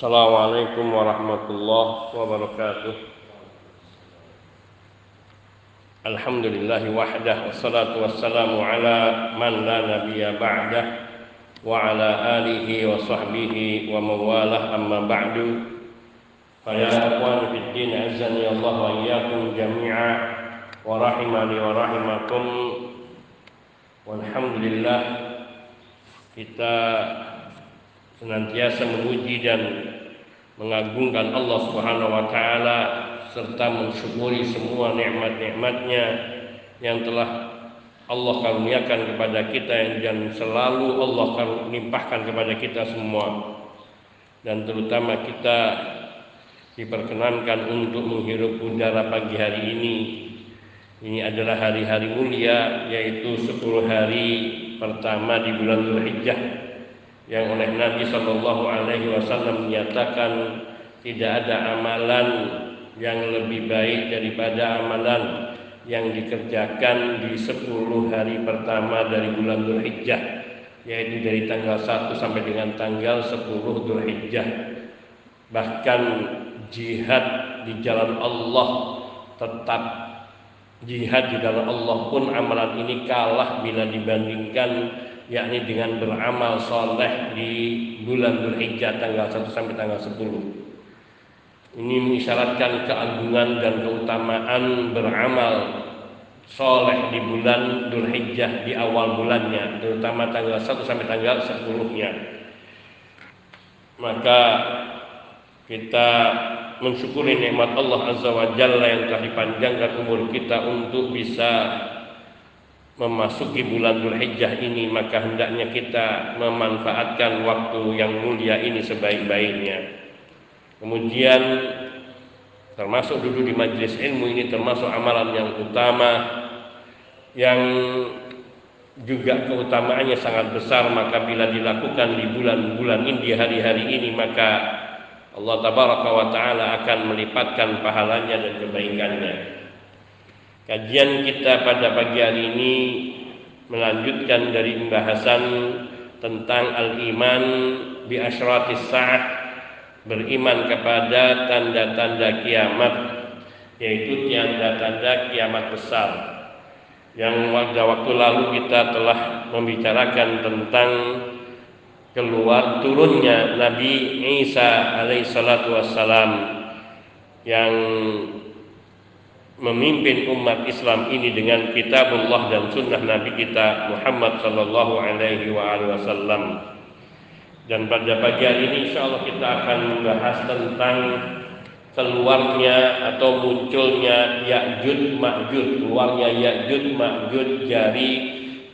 Assalamualaikum warahmatullahi wabarakatuh. Alhamdulillah wahdah wassalatu wassalamu ala man la nabiyya ba'dah wa ala alihi wa sahbihi wa mawalah amma ba'du. Fa ya ikhwan fid din azani Allah wa iyyakum jami'a wa kita senantiasa memuji dan mengagungkan Allah Subhanahu wa taala serta mensyukuri semua nikmat-nikmatnya yang telah Allah karuniakan kepada kita dan selalu Allah limpahkan kepada kita semua. Dan terutama kita diperkenankan untuk menghirup udara pagi hari ini. Ini adalah hari-hari mulia yaitu 10 hari pertama di bulan Dzulhijjah yang oleh Nabi Shallallahu Alaihi Wasallam menyatakan tidak ada amalan yang lebih baik daripada amalan yang dikerjakan di 10 hari pertama dari bulan Dzulhijjah yaitu dari tanggal 1 sampai dengan tanggal 10 Dzulhijjah. Bahkan jihad di jalan Allah tetap jihad di jalan Allah pun amalan ini kalah bila dibandingkan yakni dengan beramal soleh di bulan Dzulhijjah tanggal 1 sampai tanggal 10. Ini mengisyaratkan keagungan dan keutamaan beramal soleh di bulan Dzulhijjah di awal bulannya, terutama tanggal 1 sampai tanggal 10-nya. Maka kita mensyukuri nikmat Allah Azza wa Jalla yang telah dipanjangkan umur kita untuk bisa memasuki bulan Dzulhijjah ini maka hendaknya kita memanfaatkan waktu yang mulia ini sebaik-baiknya. Kemudian termasuk duduk di majelis ilmu ini termasuk amalan yang utama yang juga keutamaannya sangat besar maka bila dilakukan di bulan-bulan ini di hari-hari ini maka Allah tabaraka wa taala akan melipatkan pahalanya dan kebaikannya. Kajian kita pada pagi hari ini melanjutkan dari pembahasan tentang al-iman bi asyratis sa'ah beriman kepada tanda-tanda kiamat yaitu tanda-tanda kiamat besar. Yang pada waktu lalu kita telah membicarakan tentang keluar turunnya Nabi Isa alaihissalatu wassalam yang memimpin umat Islam ini dengan kitabullah dan sunnah Nabi kita Muhammad sallallahu alaihi wasallam. Dan pada pagi hari ini insya Allah kita akan membahas tentang keluarnya atau munculnya Ya'jud Ma'jud, keluarnya Ya'jud Ma'jud dari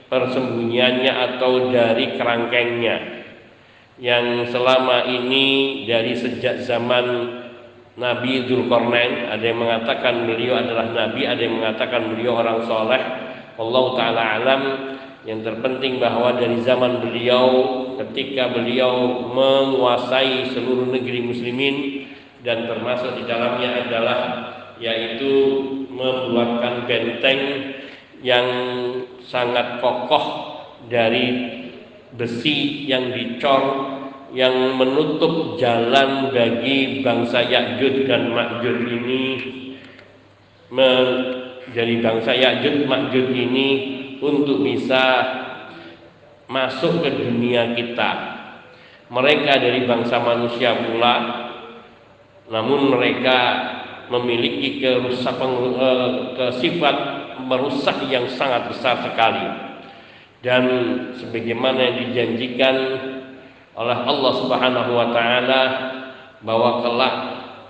persembunyiannya atau dari kerangkengnya yang selama ini dari sejak zaman Nabi Dzulkarnain ada yang mengatakan beliau adalah nabi ada yang mengatakan beliau orang soleh. Allah taala alam. Yang terpenting bahwa dari zaman beliau ketika beliau menguasai seluruh negeri muslimin dan termasuk di dalamnya adalah yaitu membuatkan benteng yang sangat kokoh dari besi yang dicor yang menutup jalan bagi bangsa Ya'jud dan Ma'jud ini menjadi bangsa Ya'jud Ma'jud ini untuk bisa masuk ke dunia kita. Mereka dari bangsa manusia pula, namun mereka memiliki kerusakan eh, ke sifat merusak yang sangat besar sekali. Dan sebagaimana yang dijanjikan oleh Allah Subhanahu wa taala bahwa kelak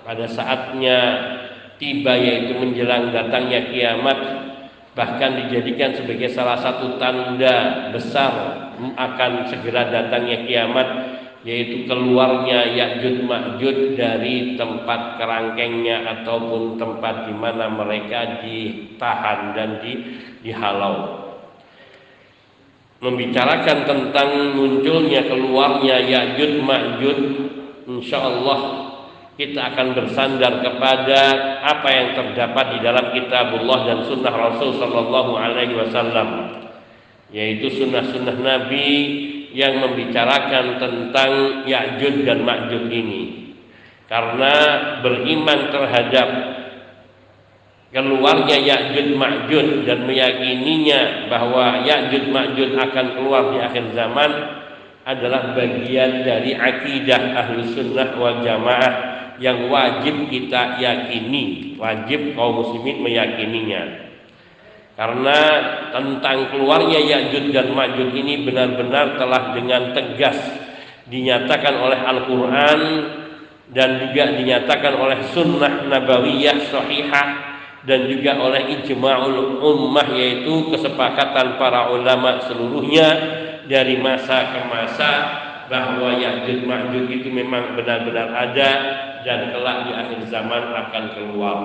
pada saatnya tiba yaitu menjelang datangnya kiamat bahkan dijadikan sebagai salah satu tanda besar akan segera datangnya kiamat yaitu keluarnya Ya'jud Ma'jud dari tempat kerangkengnya ataupun tempat di mana mereka ditahan dan di, dihalau membicarakan tentang munculnya keluarnya Ya'jud Ma'jud insya Allah kita akan bersandar kepada apa yang terdapat di dalam kitabullah dan sunnah Rasul Sallallahu Alaihi Wasallam yaitu sunnah-sunnah Nabi yang membicarakan tentang Ya'jud dan Ma'jud ini. Karena beriman terhadap keluarnya Ya'jud Ma'jud dan meyakininya bahwa Ya'jud Ma'jud akan keluar di akhir zaman adalah bagian dari akidah ahlu sunnah wal jamaah yang wajib kita yakini wajib kaum muslimin meyakininya. Karena tentang keluarnya Ya'jud dan Ma'jud ini benar-benar telah dengan tegas dinyatakan oleh Al-Quran dan juga dinyatakan oleh sunnah nabawiyah sahihah dan juga oleh ijma'ul ummah yaitu kesepakatan para ulama seluruhnya dari masa ke masa bahwa Ya'juj Ma'juj itu memang benar-benar ada dan kelak di akhir zaman akan keluar.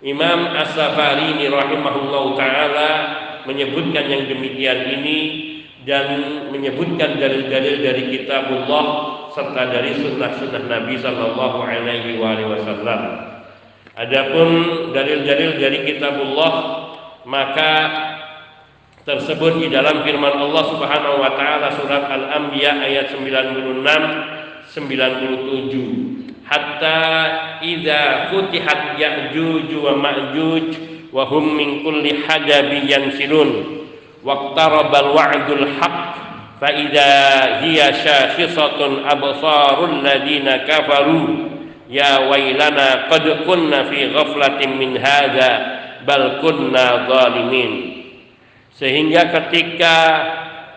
Imam As-Safari ini rahimahullah taala menyebutkan yang demikian ini dan menyebutkan dalil-dalil dari kitabullah serta dari sunnah-sunnah Nabi sallallahu alaihi wasallam. Adapun dalil-dalil dari kitabullah maka tersebut di dalam firman Allah Subhanahu wa taala surat Al-Anbiya ayat 96 97 hatta idza futihat ya'juj wa ma'juj wa hum min kulli hadabi yansilun waqtarabal wa'dul haqq fa idza hiya shakhisatun absarul ladina kafaru ya wailana qad kunna fi ghaflatin min hadza bal kunna zalimin. Sehingga ketika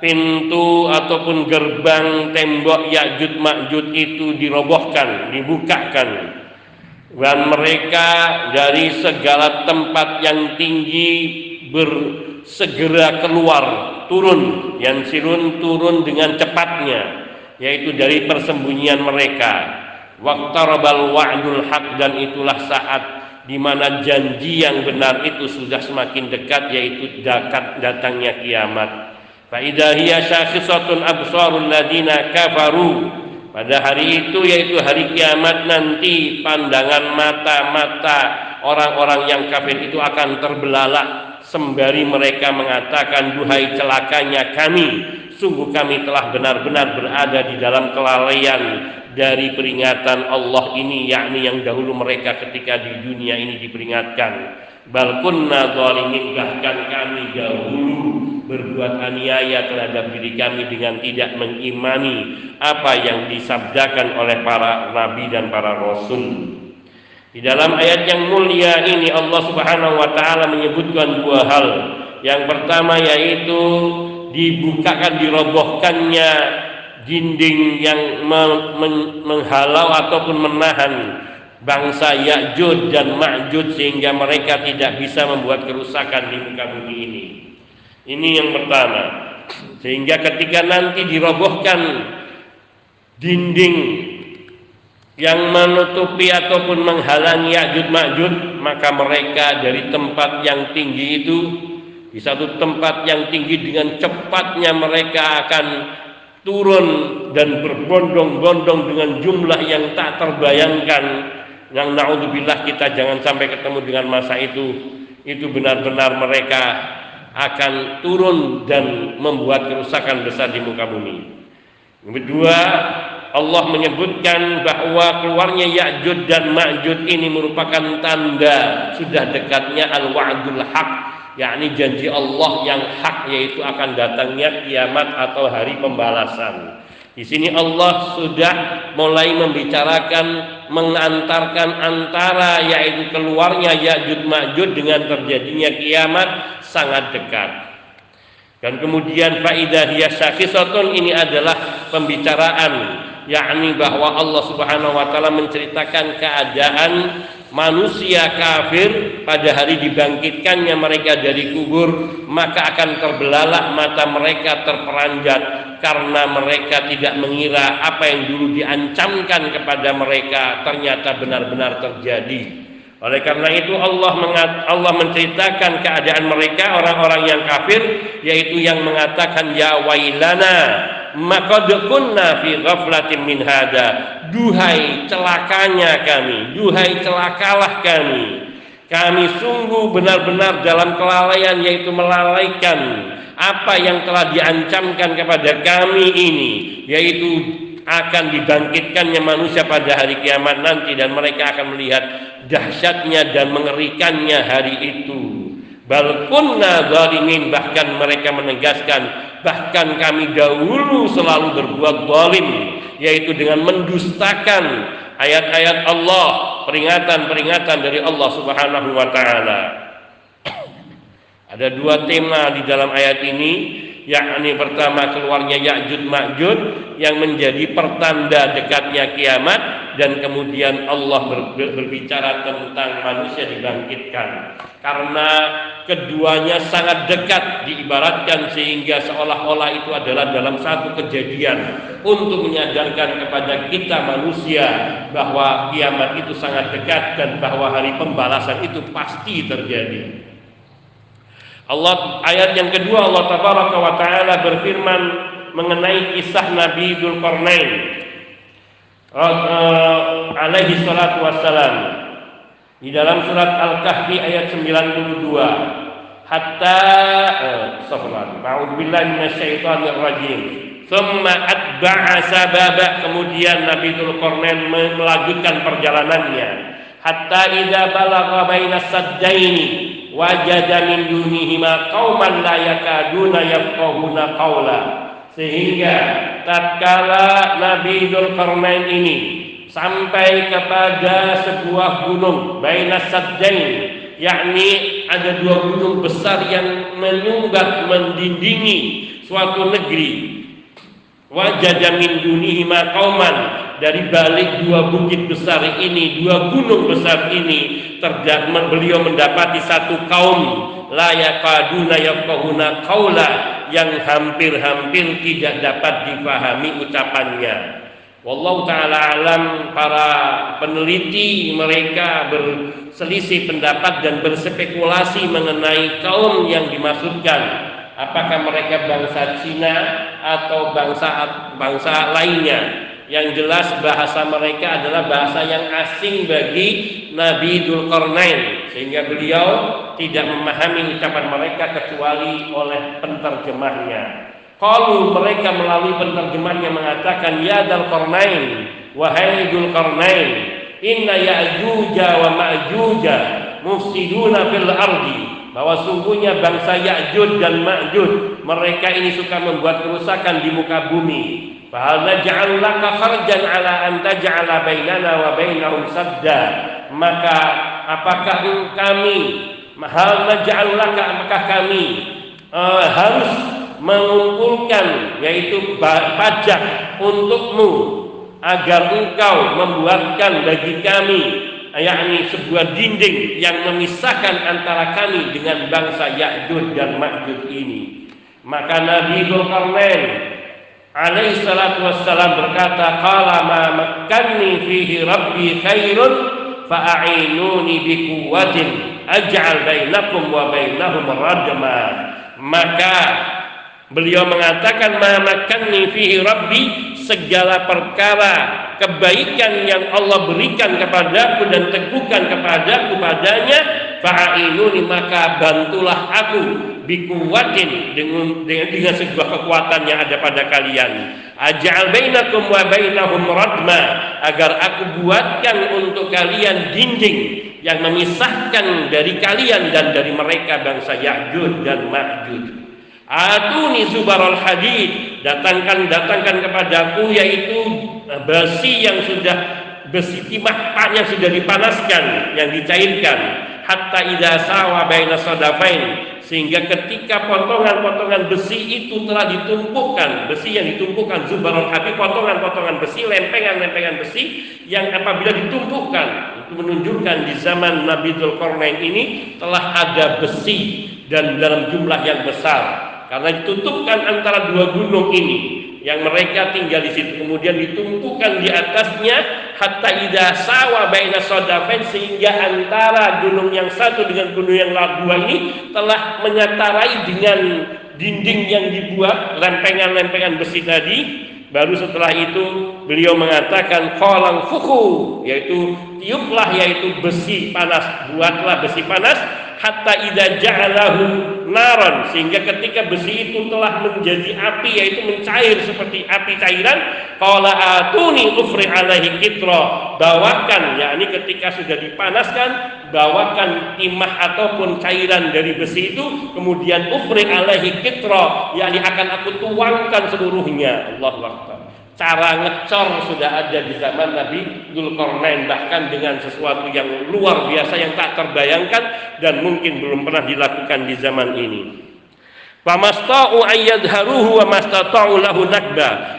pintu ataupun gerbang tembok Ya'jud Ma'jud itu dirobohkan, dibukakan dan mereka dari segala tempat yang tinggi bersegera keluar turun yang sirun turun dengan cepatnya yaitu dari persembunyian mereka Waqtarabal wa'dul haq dan itulah saat di mana janji yang benar itu sudah semakin dekat yaitu dekat datangnya kiamat. Fa idza hiya syakhisatun absarul ladina kafaru. Pada hari itu yaitu hari kiamat nanti pandangan mata-mata orang-orang yang kafir itu akan terbelalak sembari mereka mengatakan duhai celakanya kami sungguh kami telah benar-benar berada di dalam kelalaian dari peringatan Allah ini yakni yang dahulu mereka ketika di dunia ini diperingatkan. Bal kunna zalimin bahkan kami dahulu berbuat aniaya terhadap diri kami dengan tidak mengimani apa yang disabdakan oleh para nabi dan para rasul. Di dalam ayat yang mulia ini Allah Subhanahu wa taala menyebutkan dua hal. Yang pertama yaitu dibukakan dirobohkannya dinding yang menghalau ataupun menahan bangsa Ya'jud dan Ma'jud sehingga mereka tidak bisa membuat kerusakan di muka bumi ini. Ini yang pertama. Sehingga ketika nanti dirobohkan dinding yang menutupi ataupun menghalangi Ya'jud Ma'jud, maka mereka dari tempat yang tinggi itu di satu tempat yang tinggi dengan cepatnya mereka akan turun dan berbondong-bondong dengan jumlah yang tak terbayangkan yang naudzubillah kita jangan sampai ketemu dengan masa itu itu benar-benar mereka akan turun dan membuat kerusakan besar di muka bumi. Kedua, Allah menyebutkan bahwa keluarnya Ya'jud dan Ma'jud ini merupakan tanda sudah dekatnya al-wa'dul haq yakni janji Allah yang hak yaitu akan datangnya kiamat atau hari pembalasan. Di sini Allah sudah mulai membicarakan mengantarkan antara yaitu keluarnya Ya'jud Ma'jud dengan terjadinya kiamat sangat dekat. Dan kemudian faidah hiya ini adalah pembicaraan yakni bahwa Allah Subhanahu wa taala menceritakan keadaan manusia kafir pada hari dibangkitkannya mereka dari kubur maka akan terbelalak mata mereka terperanjat karena mereka tidak mengira apa yang dulu diancamkan kepada mereka ternyata benar-benar terjadi. Oleh karena itu Allah mengat, Allah menceritakan keadaan mereka orang-orang yang kafir yaitu yang mengatakan ya wailana maka kunna fi ghaflatin min hada. Duhai celakanya kami. Duhai celakalah kami. Kami sungguh benar-benar dalam kelalaian yaitu melalaikan apa yang telah diancamkan kepada kami ini yaitu akan dibangkitkannya manusia pada hari kiamat nanti dan mereka akan melihat dahsyatnya dan mengerikannya hari itu. Bal kunna zalimin bahkan mereka menegaskan bahkan kami dahulu selalu berbuat zalim yaitu dengan mendustakan ayat-ayat Allah, peringatan-peringatan dari Allah Subhanahu wa taala. Ada dua tema di dalam ayat ini yakni pertama keluarnya Ya'jud Ma'jud yang menjadi pertanda dekatnya kiamat dan kemudian Allah ber, berbicara tentang manusia dibangkitkan karena keduanya sangat dekat diibaratkan sehingga seolah-olah itu adalah dalam satu kejadian untuk menyadarkan kepada kita manusia bahwa kiamat itu sangat dekat dan bahwa hari pembalasan itu pasti terjadi. Allah ayat yang kedua Allah tabaraka wa taala berfirman mengenai kisah Nabi Dzulqarnain uh, alaihi salatu wassalam di dalam surat Al-Kahfi ayat 92 hatta uh, A'udzubillahi minasyaitonir rajim Thumma atba'a sababa. Kemudian Nabi Dzulqarnain melanjutkan perjalanannya. Hatta idza balagha bainas saddaini wajada min dunihima qauman la yakaduna yafqahuna qawla. Sehingga tatkala Nabi Dzulkarnain ini sampai kepada sebuah gunung Bainas Saddain yakni ada dua gunung besar yang menyumbat mendindingi suatu negeri. Wajada min dunihima qauman. Dari balik dua bukit besar ini, dua gunung besar ini, terdapat beliau mendapati satu kaum. Layakaduna yafqahuna qaula yang hampir-hampir tidak dapat dipahami ucapannya. Wallahu taala alam para peneliti mereka berselisih pendapat dan berspekulasi mengenai kaum yang dimaksudkan. Apakah mereka bangsa Cina atau bangsa bangsa lainnya? yang jelas bahasa mereka adalah bahasa yang asing bagi Nabi Dzulkarnain sehingga beliau tidak memahami ucapan mereka kecuali oleh penterjemahnya. Kalau mereka melalui penterjemahnya mengatakan ya Dzulkarnain wahai Dzulkarnain inna ya'juja wa ma'juja mufsiduna fil ardi. Bahwa sungguhnya bangsa Ya'jud dan Ma'jud mereka ini suka membuat kerusakan di muka bumi. Fahal naj'al laka kharjan ala an taj'ala bainana wa bainahum sadda. Maka apakah kami? Hal naj'al apakah kami uh, harus mengumpulkan yaitu pajak untukmu agar engkau membuatkan bagi kami yakni sebuah dinding yang memisahkan antara kami dengan bangsa Ya'jud dan Ma'jud ini. Maka Nabi Zulkarnain alaihi salatu wassalam berkata qala ma makkanni fihi rabbi khairun fa'inuni bi quwwatin aj'al bainakum wa bainahum radma maka beliau mengatakan ma makkanni fihi rabbi segala perkara kebaikan yang Allah berikan kepadaku dan teguhkan kepadaku padanya fa'inuni maka bantulah aku bikuwatin dengan, dengan dengan sebuah kekuatan yang ada pada kalian. Ajal bainakum wa bainahum radma agar aku buatkan untuk kalian dinding yang memisahkan dari kalian dan dari mereka bangsa Ya'jud dan Ma'jud Atuni zubarul hadid. Datangkan datangkan kepadaku yaitu besi yang sudah besi timah yang sudah dipanaskan yang dicairkan. Hatta idza sawa baina sadafain. Sehingga ketika potongan-potongan besi itu telah ditumpukan besi yang ditumpukan zubarul hadid potongan-potongan besi lempengan-lempengan besi yang apabila ditumpukan itu menunjukkan di zaman Nabi Dzulkarnain ini telah ada besi dan dalam jumlah yang besar karena ditutupkan antara dua gunung ini yang mereka tinggal di situ. Kemudian ditumpukan di atasnya hatta ida sawa baina sodafen sehingga antara gunung yang satu dengan gunung yang dua ini telah menyatarai dengan dinding yang dibuat lempengan-lempengan besi tadi. Baru setelah itu beliau mengatakan kolang fuku yaitu tiuplah yaitu besi panas buatlah besi panas hatta idza ja'alahu naran sehingga ketika besi itu telah menjadi api yaitu mencair seperti api cairan qala atuni ufri alaihi kitra bawakan yakni ketika sudah dipanaskan bawakan timah ataupun cairan dari besi itu kemudian ufri alaihi kitra yakni akan aku tuangkan seluruhnya. Allah Akbar cara ngecor sudah ada di zaman Nabi Dzulkarnain bahkan dengan sesuatu yang luar biasa yang tak terbayangkan dan mungkin belum pernah dilakukan di zaman ini.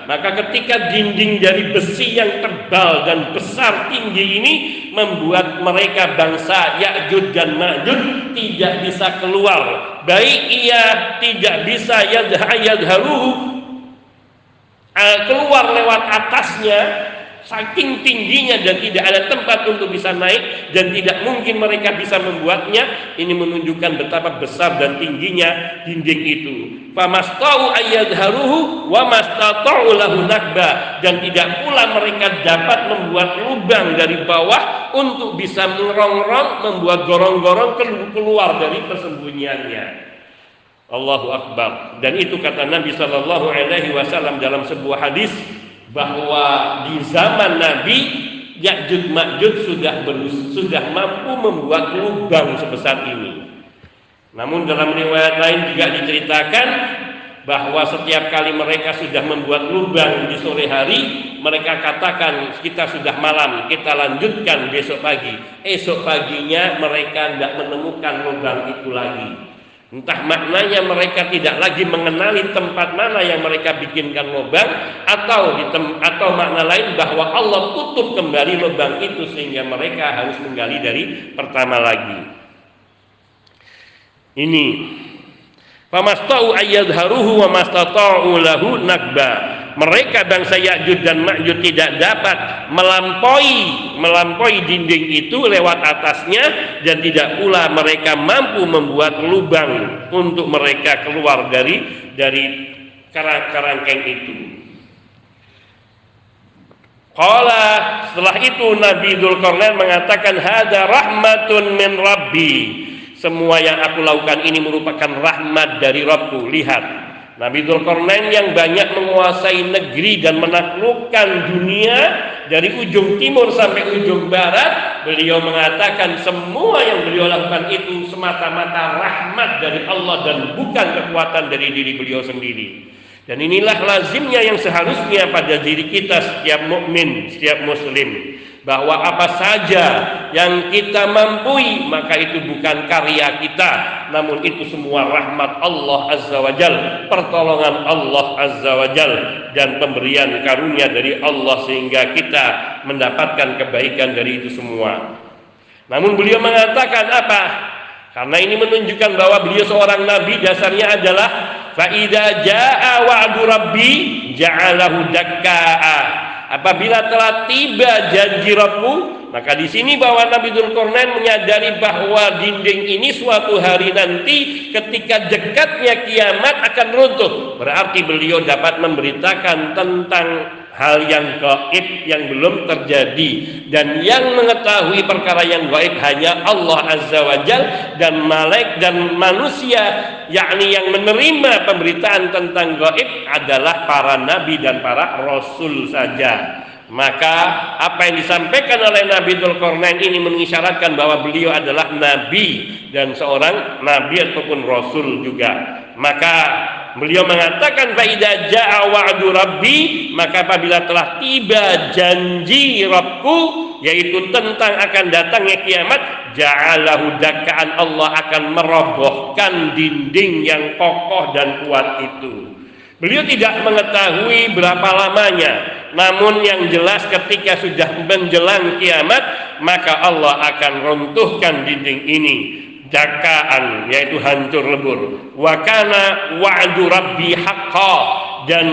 Maka ketika dinding dari besi yang tebal dan besar tinggi ini membuat mereka bangsa Ya'jud dan Ma'jud tidak bisa keluar. Baik ia tidak bisa yadharuhu eh, keluar lewat atasnya saking tingginya dan tidak ada tempat untuk bisa naik dan tidak mungkin mereka bisa membuatnya ini menunjukkan betapa besar dan tingginya dinding itu. Famastau ayyadharuhu wa mastata'u lahu nakba. Dan tidak pula mereka dapat membuat lubang dari bawah untuk bisa merongrong membuat gorong-gorong keluar dari persembunyiannya Allahu Akbar dan itu kata Nabi Shallallahu Alaihi Wasallam dalam sebuah hadis bahwa di zaman Nabi Ya'jud Ma'jud sudah berus, sudah mampu membuat lubang sebesar ini. Namun dalam riwayat lain juga diceritakan bahwa setiap kali mereka sudah membuat lubang di sore hari, mereka katakan kita sudah malam, kita lanjutkan besok pagi. Esok paginya mereka tidak menemukan lubang itu lagi. Entah maknanya mereka tidak lagi mengenali tempat mana yang mereka bikinkan lubang atau di tem atau makna lain bahwa Allah tutup kembali lubang itu sehingga mereka harus menggali dari pertama lagi. Ini Famastau ayyadharuhu wa mastata'u lahu nakba mereka bangsa Ya'jud dan Ma'jud tidak dapat melampaui melampaui dinding itu lewat atasnya dan tidak pula mereka mampu membuat lubang untuk mereka keluar dari dari karang-karangkeng itu. Qala setelah itu Nabi Dzulkarnain mengatakan hada rahmatun min rabbi. Semua yang aku lakukan ini merupakan rahmat dari Rabbku. Lihat, Nabi Dzulkarnain yang banyak menguasai negeri dan menaklukkan dunia dari ujung timur sampai ujung barat, beliau mengatakan semua yang beliau lakukan itu semata-mata rahmat dari Allah dan bukan kekuatan dari diri beliau sendiri. Dan inilah lazimnya yang seharusnya pada diri kita setiap mukmin, setiap muslim bahwa apa saja yang kita mampu maka itu bukan karya kita. Namun itu semua rahmat Allah Azza wa Jal pertolongan Allah Azza wa Jal dan pemberian karunia dari Allah sehingga kita mendapatkan kebaikan dari itu semua. Namun beliau mengatakan apa? Karena ini menunjukkan bahwa beliau seorang nabi dasarnya adalah faida jaa wa'du rabbi ja'alahu dakka'a Apabila telah tiba janji Rabbu, maka di sini bahwa Nabi Dzulkarnain menyadari bahwa dinding ini suatu hari nanti ketika dekatnya kiamat akan runtuh. Berarti beliau dapat memberitakan tentang hal yang gaib yang belum terjadi dan yang mengetahui perkara yang gaib hanya Allah Azza wa Jal dan malaik dan manusia yakni yang menerima pemberitaan tentang gaib adalah para nabi dan para rasul saja. Maka apa yang disampaikan oleh Nabi Dzulkarnain ini mengisyaratkan bahwa beliau adalah nabi dan seorang nabi ataupun rasul juga maka beliau mengatakan faida jaa wa'du rabbi maka apabila telah tiba janji Rabbku yaitu tentang akan datangnya kiamat ja'alahu dakkaan Allah akan merobohkan dinding yang kokoh dan kuat itu. Beliau tidak mengetahui berapa lamanya. Namun yang jelas ketika sudah menjelang kiamat maka Allah akan runtuhkan dinding ini dakaan yaitu hancur lebur. Wakana wa'du rabbi haqqa. Dan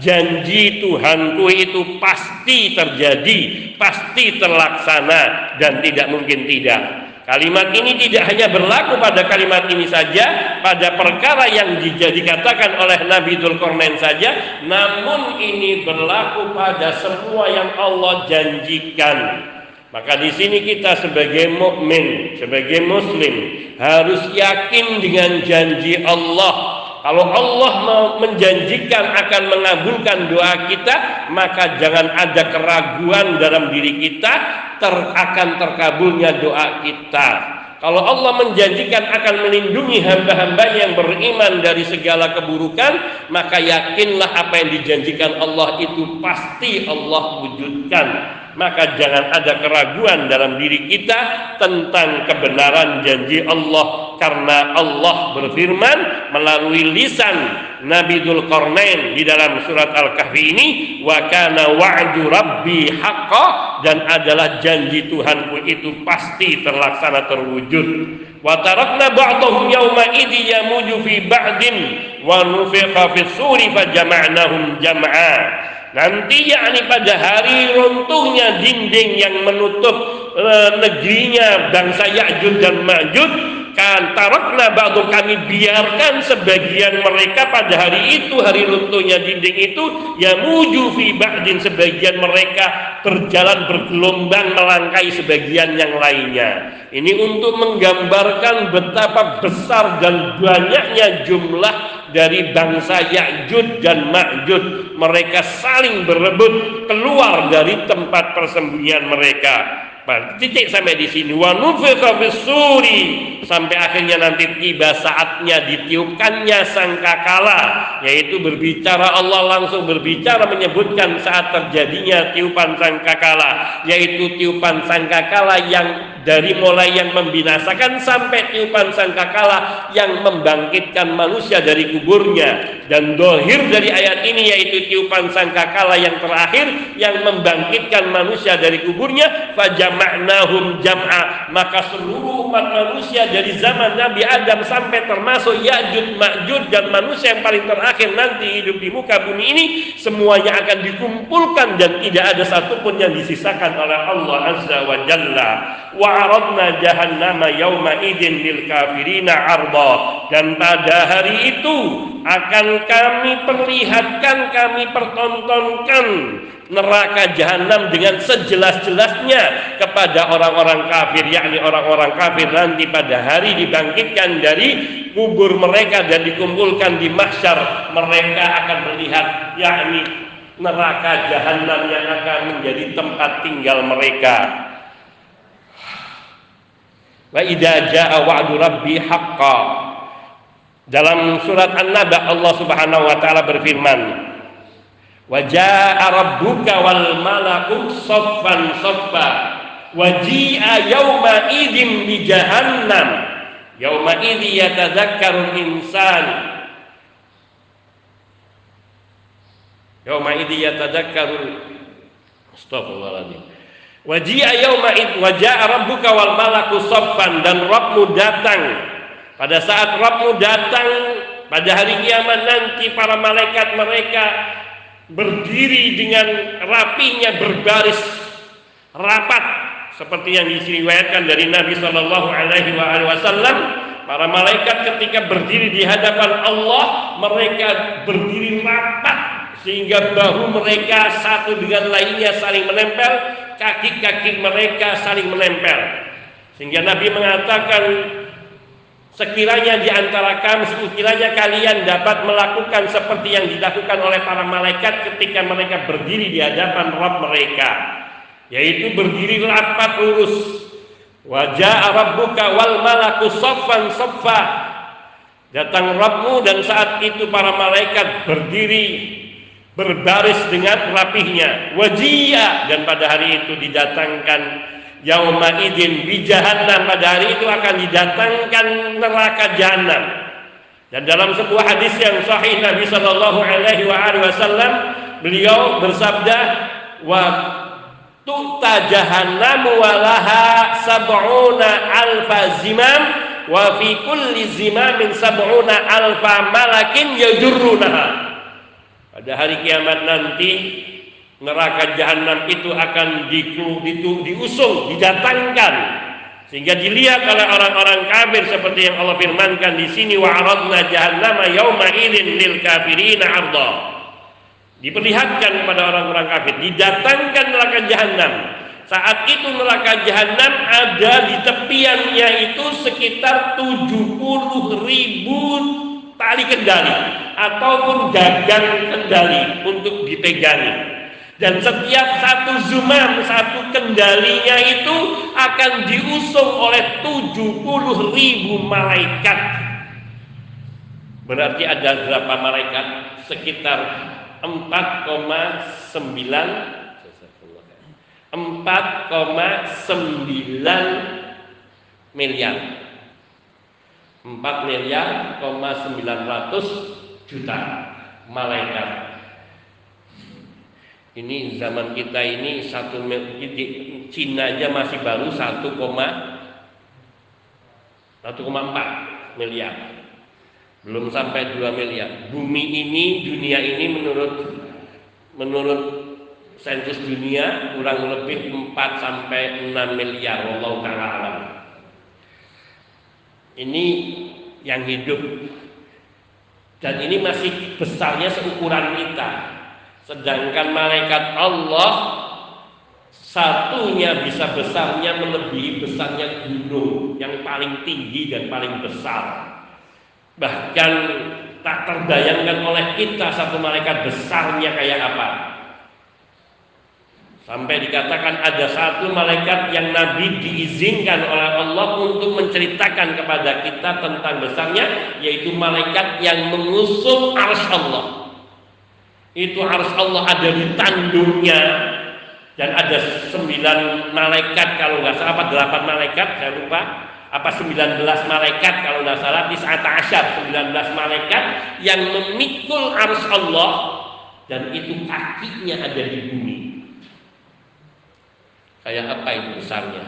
janji Tuhanku itu pasti terjadi pasti terlaksana dan tidak mungkin tidak. Kalimat ini tidak hanya berlaku pada kalimat ini saja, pada perkara yang dikatakan oleh Nabi Dzulkarnain saja, namun ini berlaku pada semua yang Allah janjikan. Maka di sini kita sebagai mukmin, sebagai muslim harus yakin dengan janji Allah Kalau Allah menjanjikan akan mengabulkan doa kita, maka jangan ada keraguan dalam diri kita ter akan terkabulnya doa kita. Kalau Allah menjanjikan akan melindungi hamba-hamba yang beriman dari segala keburukan, maka yakinlah apa yang dijanjikan Allah itu pasti Allah wujudkan maka jangan ada keraguan dalam diri kita tentang kebenaran janji Allah. Karena Allah berfirman melalui lisan Nabi Dzulqarnain di dalam surat Al-Kahfi ini wa kana wa'du rabbi haqqa dan adalah janji Tuhanku itu pasti terlaksana terwujud. Wa tarakna ba'dahum yawma idzi yamuju fi ba'din wa nufiqa fi suri fa jama'nahum jam'a Nanti yakni pada hari runtuhnya dinding yang menutup e, negerinya bangsa Ya'jud dan Ma'jud kan tarakna ba'du kami biarkan sebagian mereka pada hari itu hari runtuhnya dinding itu ya muju fi ba'din sebagian mereka berjalan bergelombang melangkai sebagian yang lainnya. Ini untuk menggambarkan betapa besar dan banyaknya jumlah dari bangsa Ya'jud dan Ma'jud. Mereka saling berebut keluar dari tempat persembunyian mereka. Titik sampai di sini. Wa suri sampai akhirnya nanti tiba saatnya ditiupkannya sangkakala yaitu berbicara Allah langsung berbicara menyebutkan saat terjadinya tiupan sangkakala yaitu tiupan sangkakala yang dari mulai yang membinasakan sampai tiupan sangkakala yang membangkitkan manusia dari kuburnya. Dan dohir dari ayat ini yaitu tiupan sangkakala yang terakhir yang membangkitkan manusia dari kuburnya. Fajama'nahum jam'a. Maka seluruh umat manusia dari zaman Nabi Adam sampai termasuk Ya'jud Ma'jud dan manusia yang paling terakhir nanti hidup di muka bumi ini semuanya akan dikumpulkan dan tidak ada satupun yang disisakan oleh Allah Azza wa Jalla wa wa'aradna jahannama yawma idin lil kafirina arda. Dan pada hari itu akan kami perlihatkan kami pertontonkan neraka jahanam dengan sejelas-jelasnya kepada orang-orang kafir yakni orang-orang kafir nanti pada hari dibangkitkan dari kubur mereka dan dikumpulkan di mahsyar. Mereka akan melihat yakni neraka jahanam yang akan menjadi tempat tinggal mereka Wa idza jaa wa'du rabbi haqqan. Dalam surat An-Naba Allah Subhanahu wa taala berfirman, "Wa jaa rabbuka wal malaku saffan saffa wa ji'a yauma idzin bi jahannam." Yauma idzi yatadzakkaru insan Yauma idzi yatadzakkaru Astagfirullahaladzim Wajia yauma id wajaa rabbuka wal malaku saffan dan Rabbmu datang. Pada saat Rabbmu datang pada hari kiamat nanti para malaikat mereka berdiri dengan rapinya berbaris rapat seperti yang diseriwayatkan dari Nabi Shallallahu Alaihi Wasallam. Para malaikat ketika berdiri di hadapan Allah mereka berdiri rapat sehingga bahu mereka satu dengan lainnya saling menempel kaki-kaki mereka saling menempel. Sehingga Nabi mengatakan sekiranya di antara kami sekiranya kalian dapat melakukan seperti yang dilakukan oleh para malaikat ketika mereka berdiri di hadapan Rabb mereka yaitu berdiri rapat lurus wajah rabbuka wal malaku saffan saffa datang Rabbmu dan saat itu para malaikat berdiri berbaris dengan rapihnya wajia dan pada hari itu didatangkan yauma idin bi jahannam. Pada hari itu akan didatangkan neraka jahanam dan dalam sebuah hadis yang sahih Nabi sallallahu alaihi wasallam beliau bersabda wa tu'ta jahannam walaha sab'una alfa zimam wa fi kulli zimamin sab'una alfa malakin yajurrunaha pada hari kiamat nanti neraka jahanam itu akan di, di, diusung, didatangkan sehingga dilihat oleh orang-orang kafir seperti yang Allah firmankan di sini wa aradna jahannama yauma idzin lil kafirina arda. Diperlihatkan kepada orang-orang kafir, didatangkan neraka jahanam. Saat itu neraka jahanam ada di tepiannya itu sekitar 70 ribu tali kendali ataupun gagang kendali untuk dipegangi. Dan setiap satu zumam, satu kendalinya itu akan diusung oleh 70 ribu malaikat. Berarti ada berapa malaikat? Sekitar 4,9 4,9 miliar 4 miliar, 900 juta malaikat. Ini zaman kita ini satu Cina aja masih baru 1, 1,4 miliar. Belum sampai 2 miliar. Bumi ini, dunia ini menurut menurut sensus dunia kurang lebih 4 sampai 6 miliar wallahu taala. Ini yang hidup dan ini masih besarnya seukuran kita. Sedangkan malaikat Allah satunya bisa besarnya melebihi besarnya gunung yang paling tinggi dan paling besar. Bahkan tak terbayangkan oleh kita satu malaikat besarnya kayak apa. Sampai dikatakan ada satu malaikat yang Nabi diizinkan oleh Allah untuk menceritakan kepada kita tentang besarnya, yaitu malaikat yang mengusung ars Allah. Itu ars Allah ada di tandungnya dan ada sembilan malaikat kalau nggak salah apa delapan malaikat saya lupa. Apa sembilan belas malaikat kalau nggak salah di saat asyar sembilan belas malaikat yang memikul ars Allah. Dan itu kakinya ada di bumi Kayak apa itu besarnya?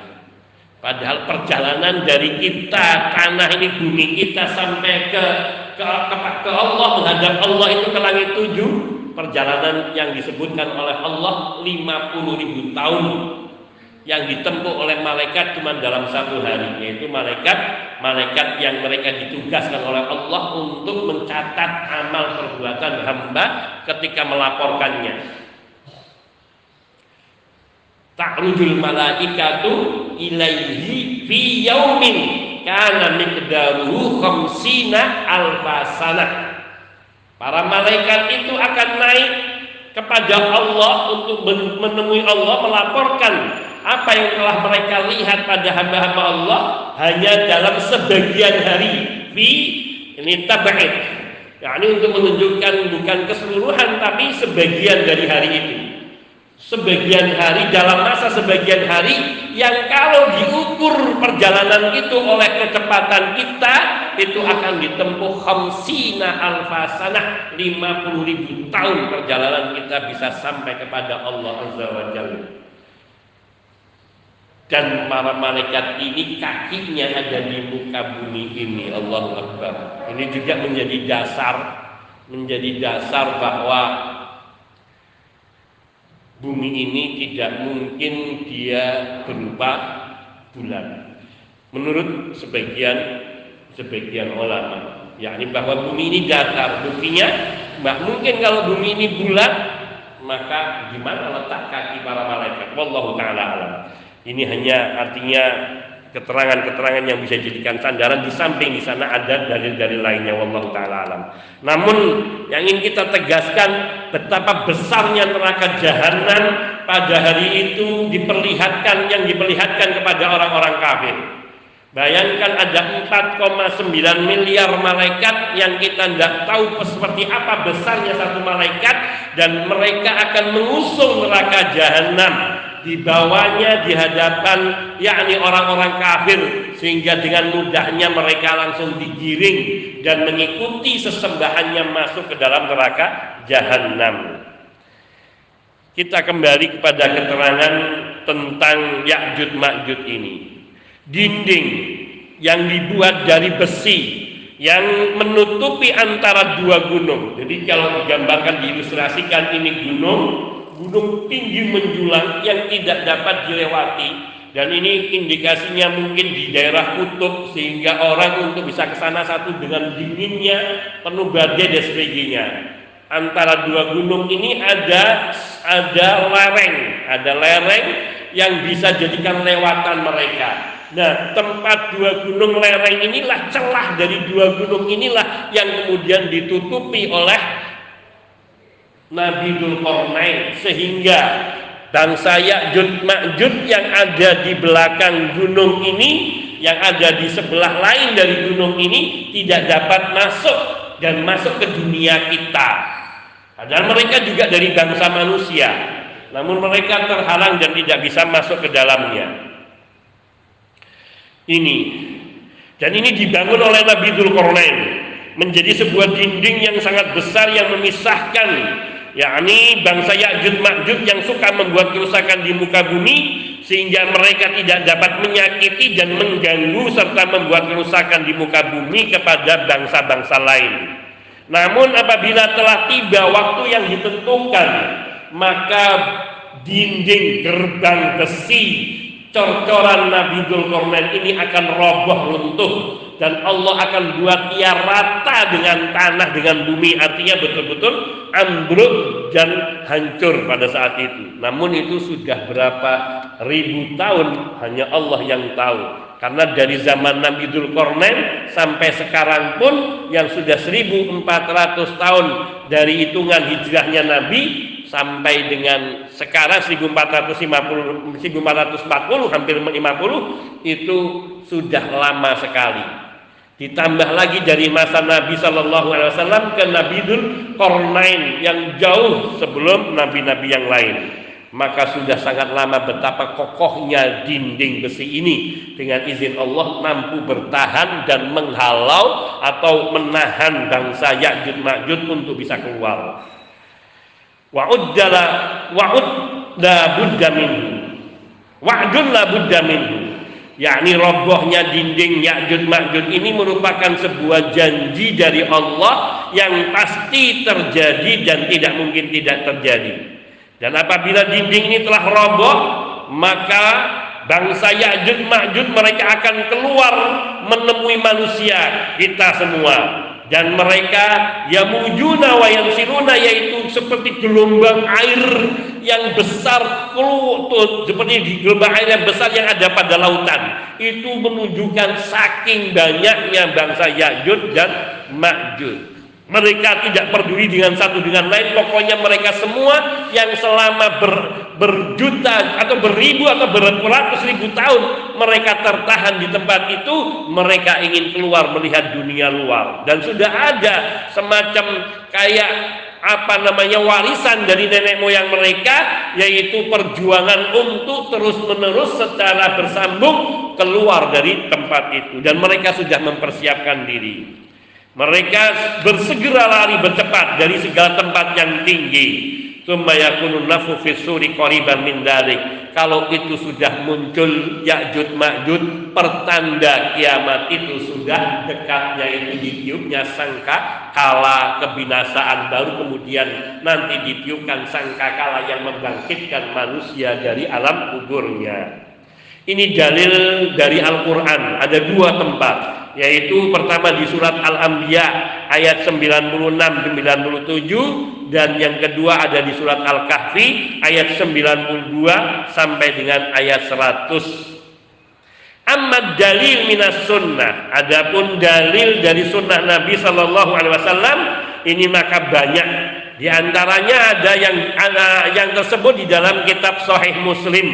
Padahal perjalanan dari kita tanah ini bumi kita sampai ke ke, ke, ke Allah menghadap Allah itu ke langit tujuh perjalanan yang disebutkan oleh Allah 50 ribu tahun yang ditempuh oleh malaikat cuma dalam satu hari yaitu malaikat malaikat yang mereka ditugaskan oleh Allah untuk mencatat amal perbuatan hamba ketika melaporkannya ta'rujul malaikatu ilaihi fi yaumin. Kana miqdaruhu khamsina alfasana para malaikat itu akan naik kepada Allah untuk menemui Allah melaporkan apa yang telah mereka lihat pada hamba-hamba Allah hanya dalam sebagian hari. Fi ini tabaid yakni untuk menunjukkan bukan keseluruhan tapi sebagian dari hari itu sebagian hari dalam masa sebagian hari yang kalau diukur perjalanan itu oleh kecepatan kita itu akan ditempuh khamsina alfasana 50 ribu tahun perjalanan kita bisa sampai kepada Allah Azza wa Jalla dan para malaikat ini kakinya ada di muka bumi ini Allah Akbar. Ini juga menjadi dasar menjadi dasar bahwa bumi ini tidak mungkin dia berupa bulan. Menurut sebagian sebagian ulama, yakni bahwa bumi ini datar. Buktinya, mbak mungkin kalau bumi ini bulat, maka gimana letak kaki para malaikat? Wallahu taala alam. Ini hanya artinya keterangan-keterangan yang bisa dijadikan sandaran di samping di sana ada dalil-dalil lainnya wallahu taala alam. Namun yang ingin kita tegaskan betapa besarnya neraka jahanam pada hari itu diperlihatkan yang diperlihatkan kepada orang-orang kafir. Bayangkan ada 4,9 miliar malaikat yang kita tidak tahu seperti apa besarnya satu malaikat dan mereka akan mengusung neraka jahanam dibawanya di hadapan yakni orang-orang kafir sehingga dengan mudahnya mereka langsung digiring dan mengikuti sesembahannya masuk ke dalam neraka jahanam. Kita kembali kepada keterangan tentang Ya'jud Ma'jud ini. Dinding yang dibuat dari besi yang menutupi antara dua gunung. Jadi kalau digambarkan diilustrasikan ini gunung, gunung tinggi menjulang yang tidak dapat dilewati. Dan ini indikasinya mungkin di daerah kutub sehingga orang untuk bisa ke sana satu dengan dinginnya penuh badai dan sebagainya antara dua gunung ini ada ada lereng ada lereng yang bisa jadikan lewatan mereka. Nah, tempat dua gunung lereng inilah celah dari dua gunung inilah yang kemudian ditutupi oleh Nabi Dzulkarnain sehingga bangsa Ya'jud Ma'jud yang ada di belakang gunung ini yang ada di sebelah lain dari gunung ini tidak dapat masuk dan masuk ke dunia kita. Padahal mereka juga dari bangsa manusia, namun mereka terhalang dan tidak bisa masuk ke dalamnya. Ini. Dan ini dibangun oleh Nabi Dzulkarnain menjadi sebuah dinding yang sangat besar yang memisahkan yakni bangsa Ya'jud Ma'jud yang suka membuat kerusakan di muka bumi sehingga mereka tidak dapat menyakiti dan mengganggu serta membuat kerusakan di muka bumi kepada bangsa-bangsa lain. Namun apabila telah tiba waktu yang ditentukan, maka dinding gerbang besi cor-coran Nabi Dzulkarnain ini akan roboh runtuh dan Allah akan buat ia rata dengan tanah dengan bumi. Artinya betul-betul ambruk dan hancur pada saat itu. Namun itu sudah berapa ribu tahun hanya Allah yang tahu. Karena dari zaman Nabi Dzulkarnain sampai sekarang pun yang sudah 1400 tahun dari hitungan hijrahnya Nabi sampai dengan sekarang 1450 1440 hampir 50 itu sudah lama sekali. Ditambah lagi dari masa Nabi Shallallahu Alaihi Wasallam ke Nabi Dul Kornain yang jauh sebelum nabi-nabi yang lain. Maka sudah sangat lama betapa kokohnya dinding besi ini. Dengan izin Allah mampu bertahan dan menghalau atau menahan bangsa Ya'jud Ma'jud untuk bisa keluar. Wa'udda wa'udda budda minhu. Wa'dun la budda minhu yakni robohnya dinding Ya'jud Ma'jud ini merupakan sebuah janji dari Allah yang pasti terjadi dan tidak mungkin tidak terjadi. Dan apabila dinding ini telah roboh maka bangsa Ya'jud Ma'jud mereka akan keluar menemui manusia kita semua dan mereka yamujuna wa yansiruna yaitu seperti gelombang air yang besar kelutut seperti di gelombang air yang besar yang ada pada lautan. Itu menunjukkan saking banyaknya bangsa Ya'jud dan Ma'jud mereka tidak peduli dengan satu dengan lain. Pokoknya mereka semua yang selama ber, berjuta atau beribu atau beratus ribu tahun mereka tertahan di tempat itu mereka ingin keluar melihat dunia luar. Dan sudah ada semacam kayak apa namanya warisan dari nenek moyang mereka yaitu perjuangan untuk terus menerus secara bersambung keluar dari tempat itu. Dan mereka sudah mempersiapkan diri mereka bersegera lari bercepat dari segala tempat yang tinggi. Yakunu nafu fi suri qariban min dalik. Kalau itu sudah muncul Ya'jud Ma'jud, pertanda kiamat itu sudah dekatnya itu ditiupnya sangka kala kebinasaan baru kemudian nanti ditiupkan sangka kala yang membangkitkan manusia dari alam kuburnya. Ini dalil dari Al-Qur'an. Ada dua tempat yaitu pertama di surat Al-Anbiya ayat 96 97 dan yang kedua ada di surat Al-Kahfi ayat 92 sampai dengan ayat 100 Amma dalil minas sunnah Adapun dalil dari sunnah Nabi Sallallahu Alaihi Wasallam ini maka banyak. Di antaranya ada yang ada yang tersebut di dalam kitab Sahih Muslim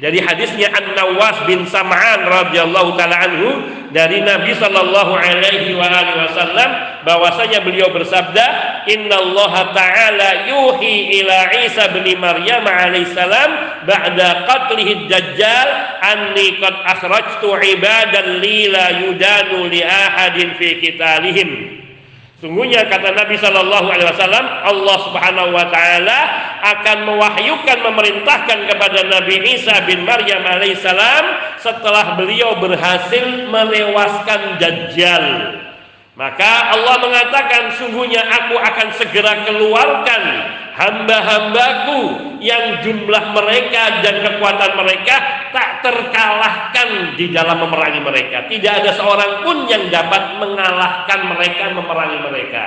dari hadisnya An Nawas bin Sam'an radhiyallahu taala anhu dari Nabi sallallahu alaihi wasallam bahwasanya beliau bersabda Allah taala yuhi ila Isa bin Maryam alaihi salam ba'da qatlihi dajjal anni qad akhrajtu ibadan li la yudanu li ahadin fi qitalihim Sungguhnya kata Nabi Shallallahu Alaihi Wasallam, Allah Subhanahu Wa Taala akan mewahyukan memerintahkan kepada Nabi Isa bin Maryam alaihissalam setelah beliau berhasil melewaskan Dajjal. Maka Allah mengatakan, sungguhnya aku akan segera keluarkan hamba-hambaku yang jumlah mereka dan kekuatan mereka tak terkalahkan di dalam memerangi mereka. Tidak ada seorang pun yang dapat mengalahkan mereka, memerangi mereka.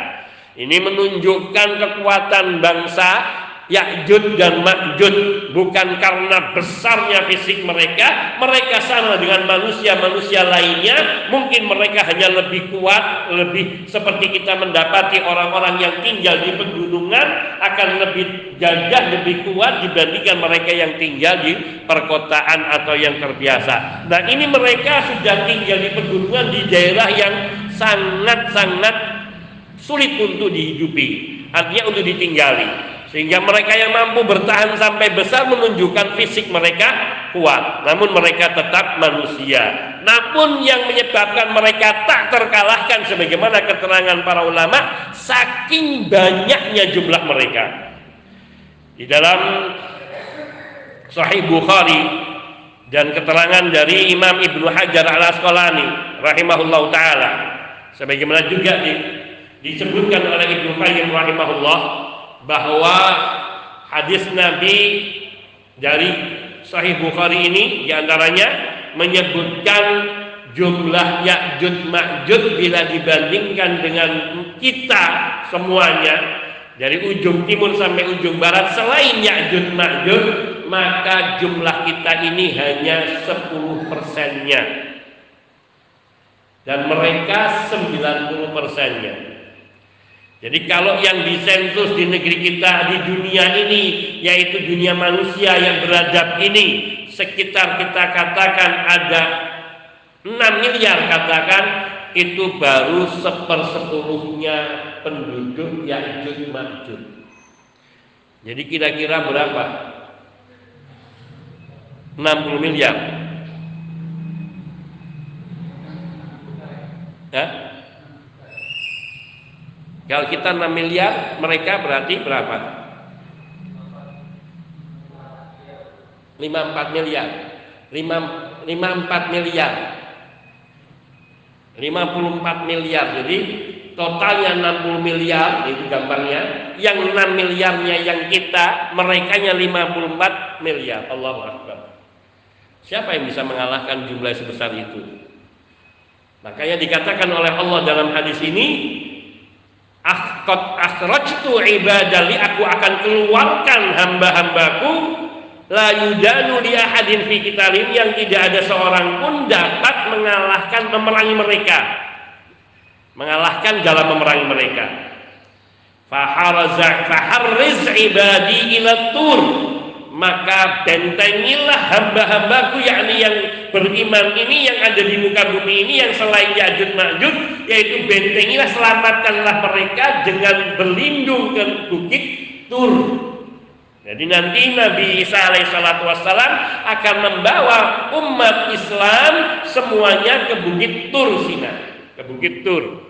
Ini menunjukkan kekuatan bangsa Ya'jud dan Ma'jud. Bukan karena besarnya fisik mereka mereka sama dengan manusia-manusia lainnya. Mungkin mereka hanya lebih kuat lebih seperti kita mendapati orang-orang yang tinggal di pegunungan akan lebih gagah lebih kuat dibandingkan mereka yang tinggal di perkotaan atau yang terbiasa. Nah ini mereka sudah tinggal di pegunungan di daerah yang sangat-sangat sulit untuk dihidupi. Artinya untuk ditinggali sehingga mereka yang mampu bertahan sampai besar menunjukkan fisik mereka kuat. Namun mereka tetap manusia. Namun yang menyebabkan mereka tak terkalahkan sebagaimana keterangan para ulama saking banyaknya jumlah mereka. Di dalam Sahih Bukhari dan keterangan dari Imam Ibnu Hajar Al Asqalani rahimahullah taala sebagaimana juga di, disebutkan oleh Ibnu Qayyim rahimahullah bahwa hadis Nabi dari Sahih Bukhari ini di antaranya menyebutkan jumlah Ya'jud Ma'jud bila dibandingkan dengan kita semuanya. Dari ujung timur sampai ujung barat selain Ya'jud Ma'jud maka jumlah kita ini hanya 10 persennya. Dan mereka 90 persennya jadi kalau yang disensus di negeri kita di dunia ini yaitu dunia manusia yang beradab ini sekitar kita katakan ada 6 miliar katakan itu baru sepersepuluhnya penduduk yang Ma'jud. Jadi kira-kira berapa? 60 miliar. Hah? Kalau kita 6 miliar, mereka berarti berapa? 54 miliar. 5, 54 miliar. 54 miliar. Jadi totalnya 60 miliar itu gampangnya. Yang 6 miliarnya yang kita, mereka nya 54 miliar. Allah Akbar. Siapa yang bisa mengalahkan jumlah sebesar itu? Makanya dikatakan oleh Allah dalam hadis ini, Akot akhrajtu ibadali aku akan keluarkan hamba-hambaku. La yudanu li ahadin fi kitalim yang tidak ada seorang pun dapat mengalahkan memerangi mereka. Mengalahkan dalam memerangi mereka. Faharriz ibadi ila tur maka bentengilah hamba-hambaku yakni yang beriman ini yang ada di muka bumi ini yang selain Yajud Ma'jud yaitu bentengilah selamatkanlah mereka dengan berlindung ke bukit Tur. Jadi nanti Nabi Isa alaihissalatu wassalam akan membawa umat Islam semuanya ke bukit Tur Sina ke bukit Tur.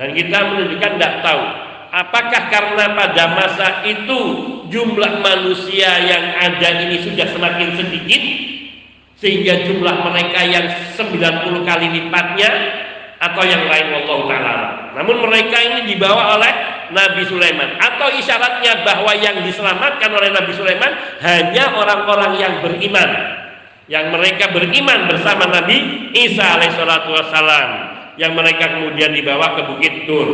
Dan kita menunjukkan tidak tahu apakah karena pada masa itu jumlah manusia yang ada ini sudah semakin sedikit sehingga jumlah mereka yang 90 kali lipatnya atau yang lain Allah taala. Namun mereka ini dibawa oleh Nabi Sulaiman. Atau isyaratnya bahwa yang diselamatkan oleh Nabi Sulaiman hanya orang-orang yang beriman. Yang mereka beriman bersama Nabi Isa alaihissalatu wassalam. Yang mereka kemudian dibawa ke Bukit Tur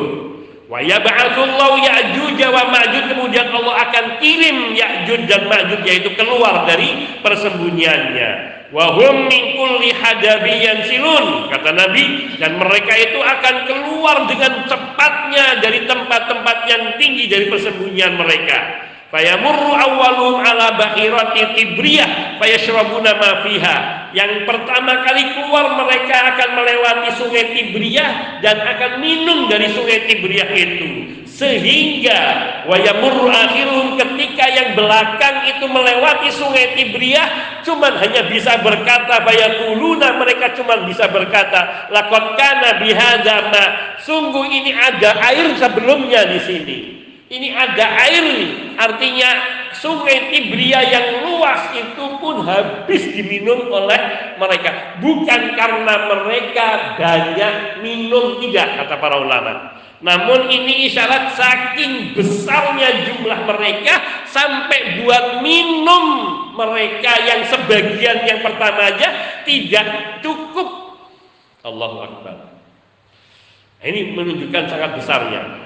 Wa yab'atsullahu Ya'juj wa Ma'juj kemudian Allah akan kirim Ya'juj dan Ma'juj yaitu keluar dari persembunyiannya. Wa hum min kulli hadabiyyan silun kata Nabi dan mereka itu akan keluar dengan cepatnya dari tempat-tempat yang tinggi dari persembunyian mereka. Fayamurru awwaluhum ala bahirati tibriyah fayashrabuna ma fiha. Yang pertama kali keluar mereka akan melewati sungai Tibriyah dan akan minum dari sungai Tibriyah itu. Sehingga wayamurru akhirum ketika yang belakang itu melewati sungai Tibriyah cuman hanya bisa berkata bayakuluna mereka cuman bisa berkata laqad kana bihadza ma sungguh ini ada air sebelumnya di sini ini ada air artinya sungai Tibria yang luas itu pun habis diminum oleh mereka. Bukan karena mereka banyak minum tidak kata para ulama. Namun ini isyarat saking besarnya jumlah mereka sampai buat minum mereka yang sebagian yang pertama aja tidak cukup. Allahu Akbar. Ini menunjukkan sangat besarnya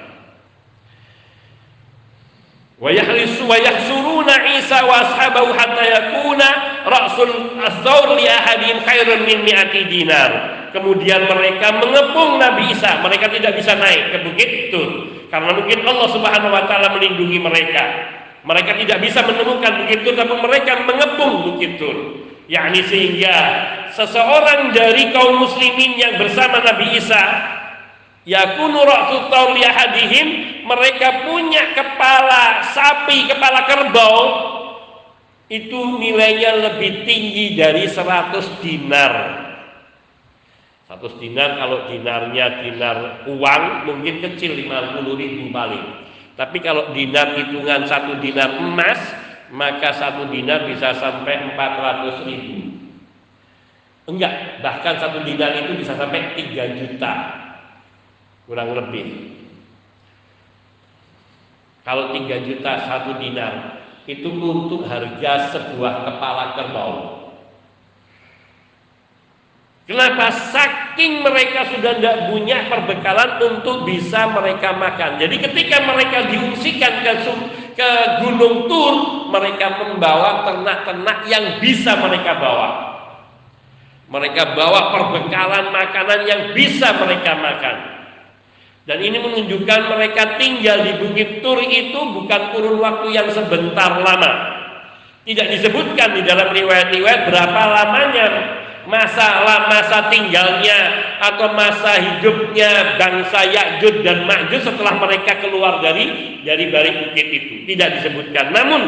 Isa wa ashabahu hatta yakuna ra'sul as-saur li ahadin khairun min mi'ati dinar. Kemudian mereka mengepung Nabi Isa. Mereka tidak bisa naik ke bukit Tur karena mungkin Allah Subhanahu wa taala melindungi mereka. Mereka tidak bisa menemukan bukit Tur tapi mereka mengepung bukit Tur yakni sehingga seseorang dari kaum muslimin yang bersama Nabi Isa yakunu ra'su mereka punya kepala sapi, kepala kerbau itu nilainya lebih tinggi dari 100 dinar. 100 dinar kalau dinarnya dinar uang mungkin kecil 50 ribu paling. Tapi kalau dinar hitungan satu dinar emas maka satu dinar bisa sampai 400 ribu. Enggak, bahkan satu dinar itu bisa sampai 3 juta kurang lebih. Kalau 3 juta satu dinar itu untuk harga sebuah kepala kerbau. Kenapa? Saking mereka sudah tidak punya perbekalan untuk bisa mereka makan. Jadi ketika mereka diungsikan ke, ke Gunung Tur, mereka membawa ternak-ternak yang bisa mereka bawa. Mereka bawa perbekalan makanan yang bisa mereka makan. Dan ini menunjukkan mereka tinggal di Bukit Tur itu bukan kurun waktu yang sebentar lama. Tidak disebutkan di dalam riwayat-riwayat berapa lamanya masa masa tinggalnya atau masa hidupnya bangsa Ya'jud dan Ma'jud setelah mereka keluar dari dari balik bukit itu. Tidak disebutkan. Namun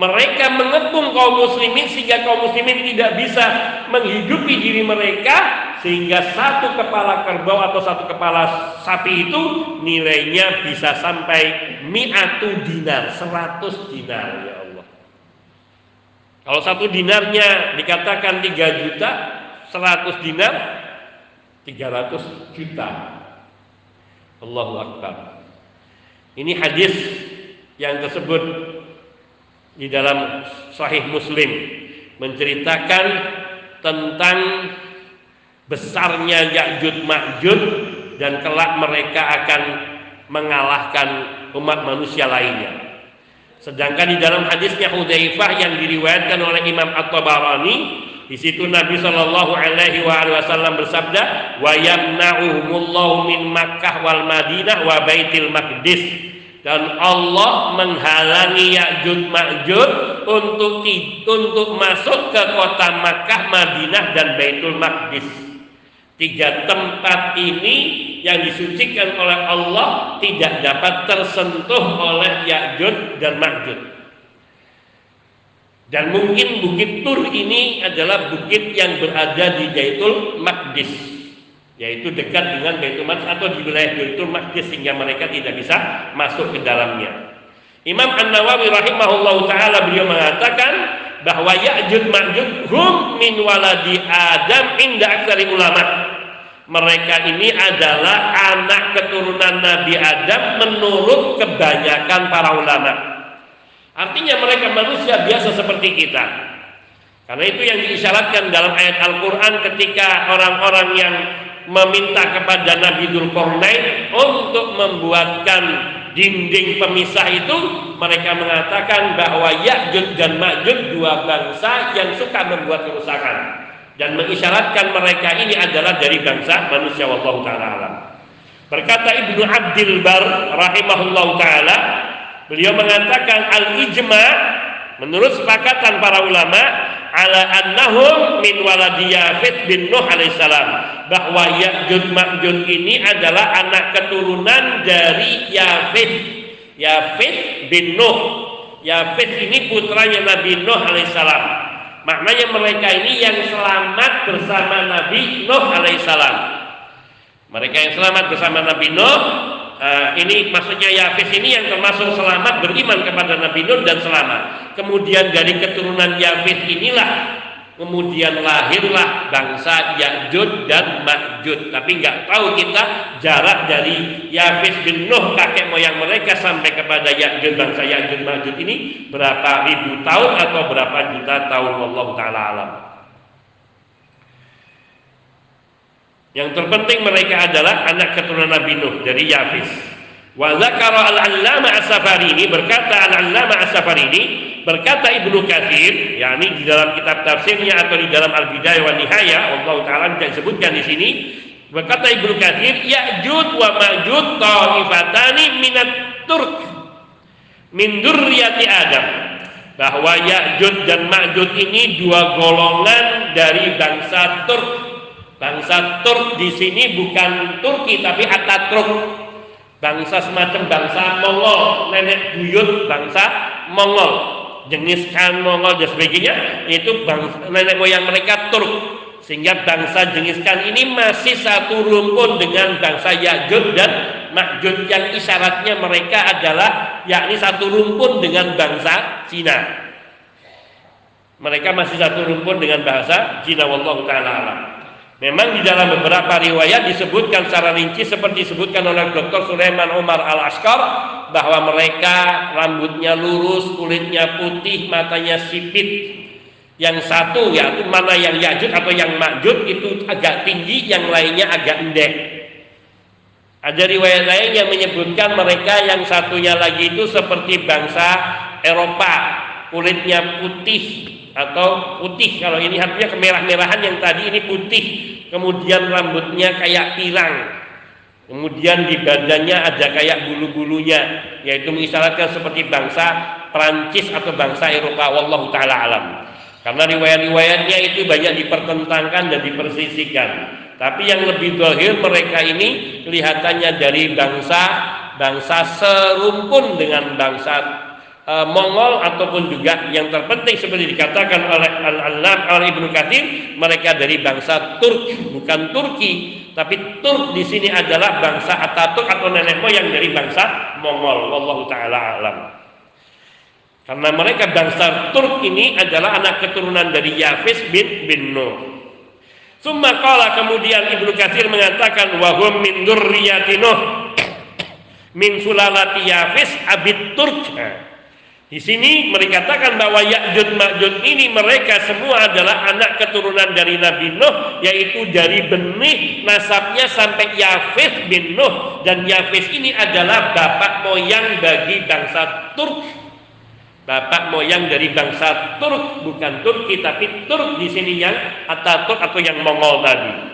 mereka mengepung kaum muslimin sehingga kaum muslimin tidak bisa menghidupi diri mereka sehingga satu kepala kerbau atau satu kepala sapi itu nilainya bisa sampai mi'atu dinar, seratus dinar ya Allah. Kalau satu dinarnya dikatakan 3 juta, 100 dinar 300 juta. Allahu Akbar. Ini hadis yang tersebut di dalam Sahih Muslim menceritakan tentang besarnya Ya'jud Ma'jud dan kelak mereka akan mengalahkan umat manusia lainnya. Sedangkan di dalam hadisnya Hudzaifah yang diriwayatkan oleh Imam At-Tabarani, di situ Nabi Shallallahu alaihi wasallam bersabda, "Wa yamna'uhumullahu min Makkah wal Madinah wa Baitil Maqdis." Dan Allah menghalangi Ya'jud Ma'jud untuk untuk masuk ke kota Makkah, Madinah dan Baitul Maqdis. Tiga tempat ini yang disucikan oleh Allah tidak dapat tersentuh oleh Ya'jud dan Ma'jud. Dan mungkin bukit Tur ini adalah bukit yang berada di Baitul Maqdis, yaitu dekat dengan Baitul Maqdis atau di wilayah Baitul Maqdis sehingga mereka tidak bisa masuk ke dalamnya. Imam An-Nawawi rahimahullah taala beliau mengatakan bahwa Ya'jud Ma'jud hum min waladi Adam inda aksari ulama mereka ini adalah anak keturunan Nabi Adam menurut kebanyakan para ulama. Artinya mereka manusia biasa seperti kita. Karena itu yang diisyaratkan dalam ayat Al-Quran ketika orang-orang yang meminta kepada Nabi Dzulqarnain untuk membuatkan dinding pemisah itu mereka mengatakan bahwa Ya'jud dan Ma'jud dua bangsa yang suka membuat kerusakan dan mengisyaratkan mereka ini adalah dari bangsa manusia wallahu taala. Berkata Ibnu Abdul Bar rahimahullahu taala, beliau mengatakan al-ijma menurut sepakatan para ulama ala annahum min waladi Yafid bin Nuh alaihissalam bahwa Ya'jud Ma'jud ini adalah anak keturunan dari Yafid. Yafid bin Nuh. Yafid ini putranya Nabi Nuh alaihissalam Maknanya mereka ini yang selamat bersama Nabi Nuh alaihissalam. Mereka yang selamat bersama Nabi Nuh, uh, ini maksudnya Yafis ini yang termasuk selamat beriman kepada Nabi Nuh dan selamat. Kemudian dari keturunan Yafis inilah Kemudian lahirlah bangsa Ya'jud dan Ma'jud. Tapi nggak tahu kita jarak dari Yafis bin Nuh kakek moyang mereka sampai kepada Ya'jud bangsa Ya'jud Ma'jud ini berapa ribu tahun atau berapa juta tahun Allah taala alam. Yang terpenting mereka adalah anak keturunan Nabi Nuh dari Yafis. Wa zakara al-allama as-safarini berkata al-allama as-safarini berkata Ibnu Katsir yakni di dalam kitab tafsirnya atau di dalam Al-Bidayah wa Nihayah Allah taala tidak disebutkan di sini berkata Ibnu Katsir Ya'jud wa Ma'jud ta'ifatani minat Turk min durriyati Adam. Bahwa Ya'jud dan Ma'jud ini dua golongan dari bangsa Turk. Bangsa Turk di sini bukan Turki tapi Ataturk bangsa semacam bangsa Mongol nenek buyut bangsa Mongol jenis kan Mongol dan sebagainya itu bangsa, nenek moyang mereka Turk. Sehingga bangsa jenis kan ini masih satu rumpun dengan bangsa Yajud dan Majud yang isyaratnya mereka adalah yakni satu rumpun dengan bangsa Cina. Mereka masih satu rumpun dengan bahasa Cina wallahu taala Memang di dalam beberapa riwayat disebutkan secara rinci seperti disebutkan oleh Dr. Sulaiman Umar Al-Askar bahwa mereka rambutnya lurus, kulitnya putih, matanya sipit. Yang satu yaitu mana yang Yajud atau yang Majud itu agak tinggi, yang lainnya agak endek. Ada riwayat lain yang menyebutkan mereka yang satunya lagi itu seperti bangsa Eropa, kulitnya putih, atau putih kalau ini artinya kemerah-merahan yang tadi ini putih. Kemudian rambutnya kayak pirang kemudian di badannya ada kayak bulu-bulunya yaitu mengisyaratkan seperti bangsa Prancis atau bangsa Eropa. Wallahu taala alam. Karena riwayat-riwayatnya itu banyak dipertentangkan dan dipersisikan. Tapi yang lebih dohir mereka ini kelihatannya dari bangsa bangsa serumpun dengan bangsa e, Mongol ataupun juga yang terpenting seperti dikatakan oleh Al-Allam al Ibnu Katsir mereka dari bangsa Turk bukan Turki. Tapi Turk di sini adalah bangsa Ataturk atau nenek moyang dari bangsa Mongol. Wallahu taala alam. Karena mereka bangsa Turk ini adalah anak keturunan dari Yafis bin bin Nuh Summa qala kemudian Ibnu Katsir mengatakan wahum min dzurriyyati min sulalati Yafis abid Turk di sini mereka bahwa Ya'jud Ma'jud ini mereka semua adalah anak keturunan dari Nabi Nuh yaitu dari benih nasabnya sampai Yafis bin Nuh dan Yafis ini adalah bapak moyang bagi bangsa Turk. Bapak moyang dari bangsa Turk bukan Turki tapi Turk di sini yang Ataturk atau yang Mongol tadi.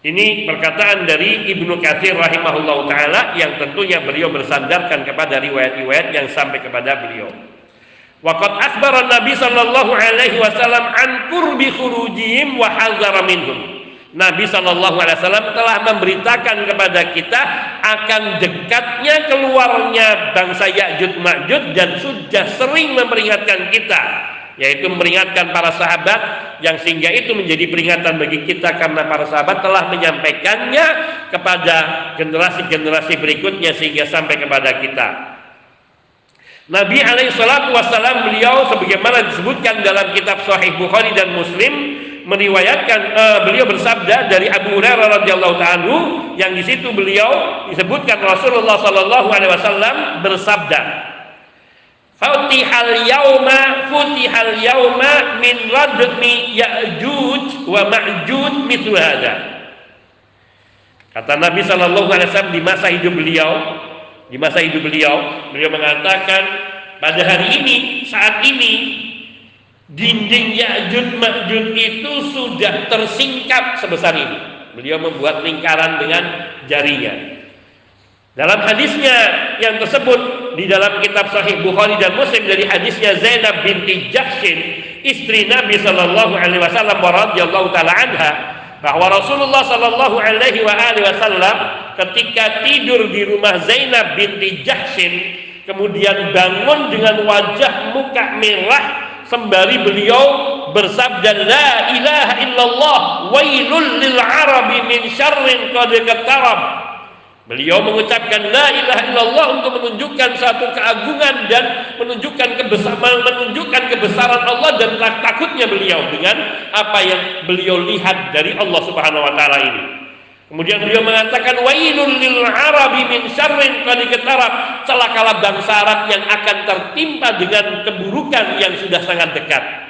Ini perkataan dari Ibnu Katsir rahimahullah taala yang tentunya beliau bersandarkan kepada riwayat-riwayat yang sampai kepada beliau. Waqad akhbara Nabi sallallahu alaihi wasallam an qurbi khurujihim wa hadzara minhum. Nabi sallallahu alaihi wasallam telah memberitakan kepada kita akan dekatnya keluarnya bangsa Ya'jud Ma'jud dan sudah sering memperingatkan kita yaitu memperingatkan para sahabat yang sehingga itu menjadi peringatan bagi kita karena para sahabat telah menyampaikannya kepada generasi-generasi berikutnya sehingga sampai kepada kita. Nabi alaihi salatu wasallam beliau sebagaimana disebutkan dalam kitab Sahih Bukhari dan Muslim meriwayatkan uh, beliau bersabda dari Abu Hurairah radhiyallahu taala yang di situ beliau disebutkan Rasulullah sallallahu alaihi wasallam bersabda Futihal yauma futihal yauma min radmi ya'juj wa ma'juj mithlu hada. Kata Nabi sallallahu alaihi wasallam di masa hidup beliau, di masa hidup beliau, beliau mengatakan pada hari ini, saat ini dinding Ya'juj Ma'juj itu sudah tersingkap sebesar ini. Beliau membuat lingkaran dengan jarinya. Dalam hadisnya yang tersebut di dalam kitab Sahih Bukhari dan Muslim dari hadisnya Zainab binti Jahshin istri Nabi Shallallahu Alaihi Wasallam radhiyallahu taala anha bahwa Rasulullah Shallallahu Alaihi Wasallam ketika tidur di rumah Zainab binti Jahshin kemudian bangun dengan wajah muka merah sembari beliau bersabda la ilaha illallah wailul lil arabi min syarrin qad Beliau mengucapkan la ilaha illallah untuk menunjukkan satu keagungan dan menunjukkan kebesaran menunjukkan kebesaran Allah dan takutnya beliau dengan apa yang beliau lihat dari Allah Subhanahu wa taala ini. Kemudian beliau mengatakan wailul lil arabi min syarrin qad celakalah bangsa Arab yang akan tertimpa dengan keburukan yang sudah sangat dekat.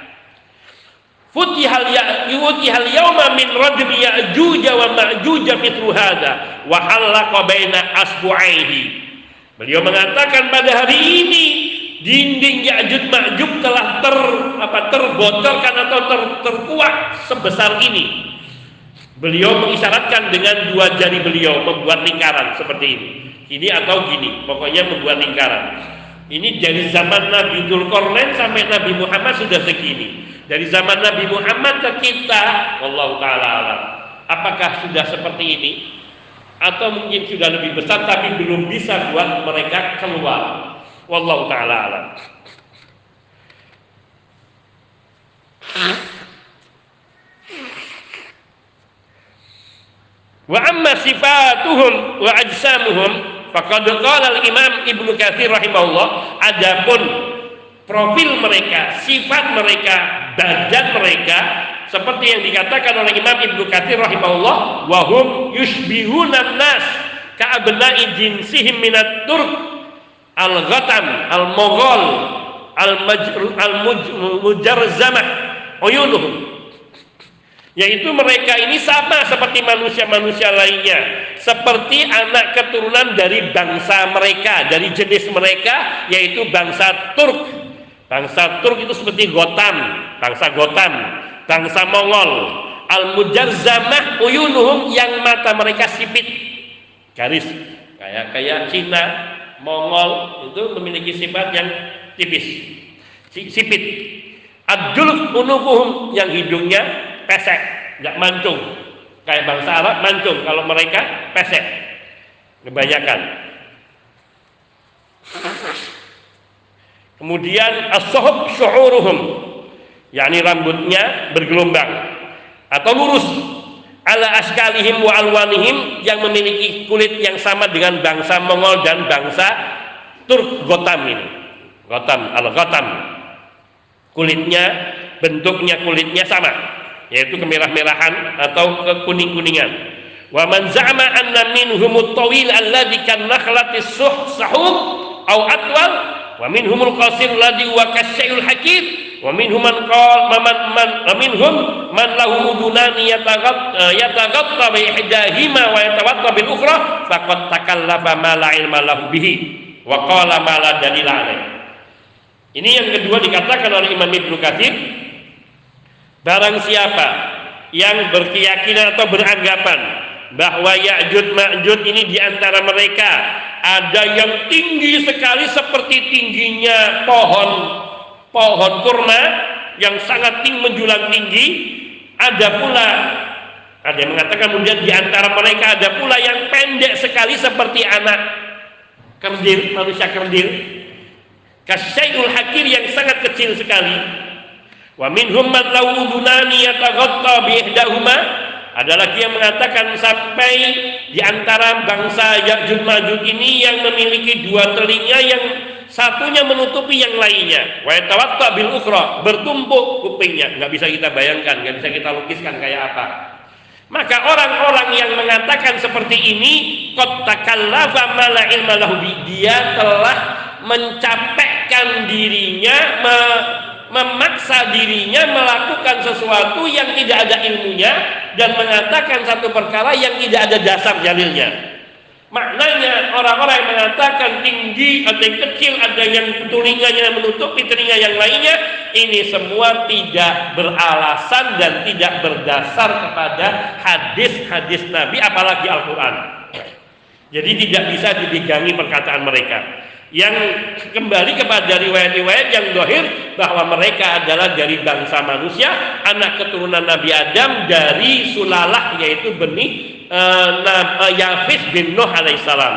Futihal ya yutihal yauma min rajmi ya'juj wa ma'juj mithlu hadha wa halaqa baina asbu'aihi. Beliau mengatakan pada hari ini dinding Ya'juj Ma'juj telah ter apa terbocorkan atau ter, terkuat sebesar ini. Beliau mengisyaratkan dengan dua jari beliau membuat lingkaran seperti ini. Ini atau gini, pokoknya membuat lingkaran. Ini dari zaman Nabi Dzulkarnain sampai Nabi Muhammad sudah segini. Dari zaman Nabi Muhammad ke kita, Allah taala alam. Apakah sudah seperti ini? Atau mungkin sudah lebih besar tapi belum bisa buat mereka keluar. Wallahu taala alam. Wa amma sifatuhum wa ajsamuhum faqad qala al-Imam Ibnu Katsir rahimahullah adapun profil mereka, sifat mereka, badan mereka seperti yang dikatakan oleh Imam Ibnu Katsir rahimahullah wa hum yushbihuna nas ka'abna'i jinsihim minat turk. Al-ghatam al-moghol al-mujarzamah uyunuhum. Yaitu mereka ini sama seperti manusia-manusia lainnya. Seperti anak keturunan dari bangsa mereka dari jenis mereka yaitu bangsa Turk bangsa Turk itu seperti Gotam bangsa Gotam bangsa Mongol al-mujarzamah uyunuhum yang mata mereka sipit garis kayak kayak Cina Mongol itu memiliki sifat yang tipis, sipit. Adul unukuhum yang hidungnya pesek, nggak mancung. Kayak bangsa Arab mancung, kalau mereka pesek. Kebanyakan. Kemudian as-sohub syu'uruhum yakni rambutnya bergelombang atau lurus ala askalihim wa alwanihim yang memiliki kulit yang sama dengan bangsa Mongol dan bangsa Turk Gotam ini. Gotam al Gotam. Kulitnya, bentuknya kulitnya sama, yaitu kemerah-merahan atau kekuning-kuningan. Wa man za'ama anna minhum tawil alladhi kan nakhlatis suh sahub au atwal wa minhumul qasir alladhi wa kasyai'ul hakim. Wa minhum man qala man man wa minhum man lahu udunani yataghat eh, yataghatta bi ihdahima wa yatawatta bil ukhra faqad takallafa ma la ilma lahu bihi wa qala ma la dalila alaih ini yang kedua dikatakan oleh Imam Ibnu Katsir. Barang siapa yang berkeyakinan atau beranggapan bahwa Ya'jud Ma'jud ini di antara mereka ada yang tinggi sekali seperti tingginya pohon pohon kurma yang sangat tinggi menjulang tinggi. Ada pula ada yang mengatakan kemudian di antara mereka ada pula yang pendek sekali seperti anak kerdil manusia kerdil. Kasyai'ul hakir yang sangat kecil sekali. Wa minhum man yataghatta bi ada lagi yang mengatakan sampai di antara bangsa Ya'juj Ma'juj ini yang memiliki dua telinga yang satunya menutupi yang lainnya. Wa yatawatta bil ukhra bertumpuk kupingnya. Nggak bisa kita bayangkan nggak bisa kita lukiskan kayak apa. Maka orang-orang yang mengatakan seperti ini qad takallafa mala ilma lahu dia telah mencapekkan dirinya me, memaksa dirinya melakukan sesuatu yang tidak ada ilmunya dan mengatakan satu perkara yang tidak ada dasar dalilnya Maknanya orang-orang yang mengatakan tinggi, ada yang kecil, ada yang telinganya menutupi telinga yang lainnya, ini semua tidak beralasan dan tidak berdasar kepada hadis-hadis Nabi, apalagi Al-Quran. Jadi tidak bisa dipegangi perkataan mereka. Yang kembali kepada riwayat-riwayat yang dohir bahwa mereka adalah dari bangsa manusia, anak keturunan Nabi Adam dari sulalah yaitu benih uh, Yafis bin Nuh alaihissalam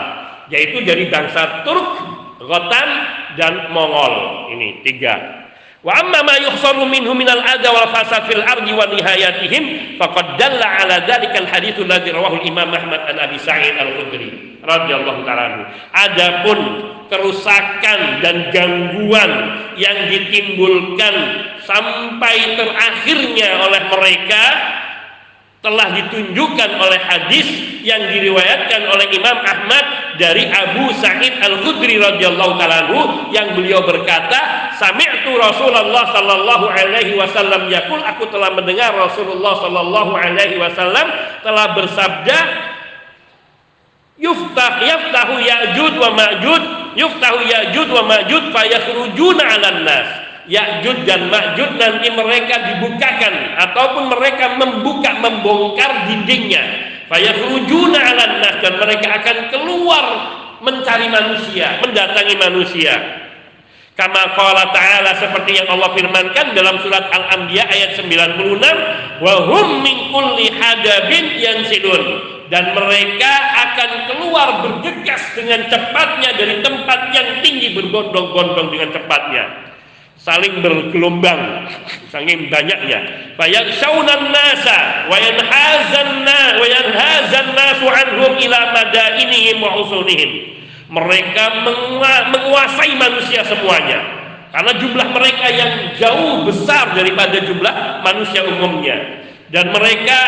yaitu dari bangsa Turk, Rotan dan Mongol ini tiga. Wa amma ma yuhsaru minal wal fasad fil ardi wa nihayatihim faqad dalla ala al hadits rawahu Imam Ahmad an Abi Sa'id Al-Khudri radhiyallahu ta'ala Adapun kerusakan dan gangguan yang ditimbulkan sampai terakhirnya oleh mereka telah ditunjukkan oleh hadis yang diriwayatkan oleh Imam Ahmad dari Abu Sa'id Al-Khudri radhiyallahu taala yang beliau berkata, "Sami'tu Rasulullah sallallahu alaihi wasallam yaqul, aku telah mendengar Rasulullah sallallahu alaihi wasallam telah bersabda, yuftah yaftahu ya'jud wa ma'jud yuftahu ya'jud wa ma'jud fayakhrujuna 'alan nas Ya'jud dan Ma'jud nanti mereka dibukakan ataupun mereka membuka membongkar dindingnya fayakhrujuna 'alan nas dan mereka akan keluar mencari manusia mendatangi manusia Kama qala ta'ala seperti yang Allah firmankan dalam surat Al-Anbiya ayat 96, "Wa hum min kulli hadabin yansilun." Dan mereka akan keluar bergegas dengan cepatnya dari tempat yang tinggi berbondong-bondong dengan cepatnya. Saling bergelombang saking banyaknya. Fayaksaunan nasa wa yanhazan wa yanhazan nasu anhum ila madainihim wa usunihim mereka menguasai manusia semuanya. Karena jumlah mereka yang jauh besar daripada jumlah manusia umumnya. Dan mereka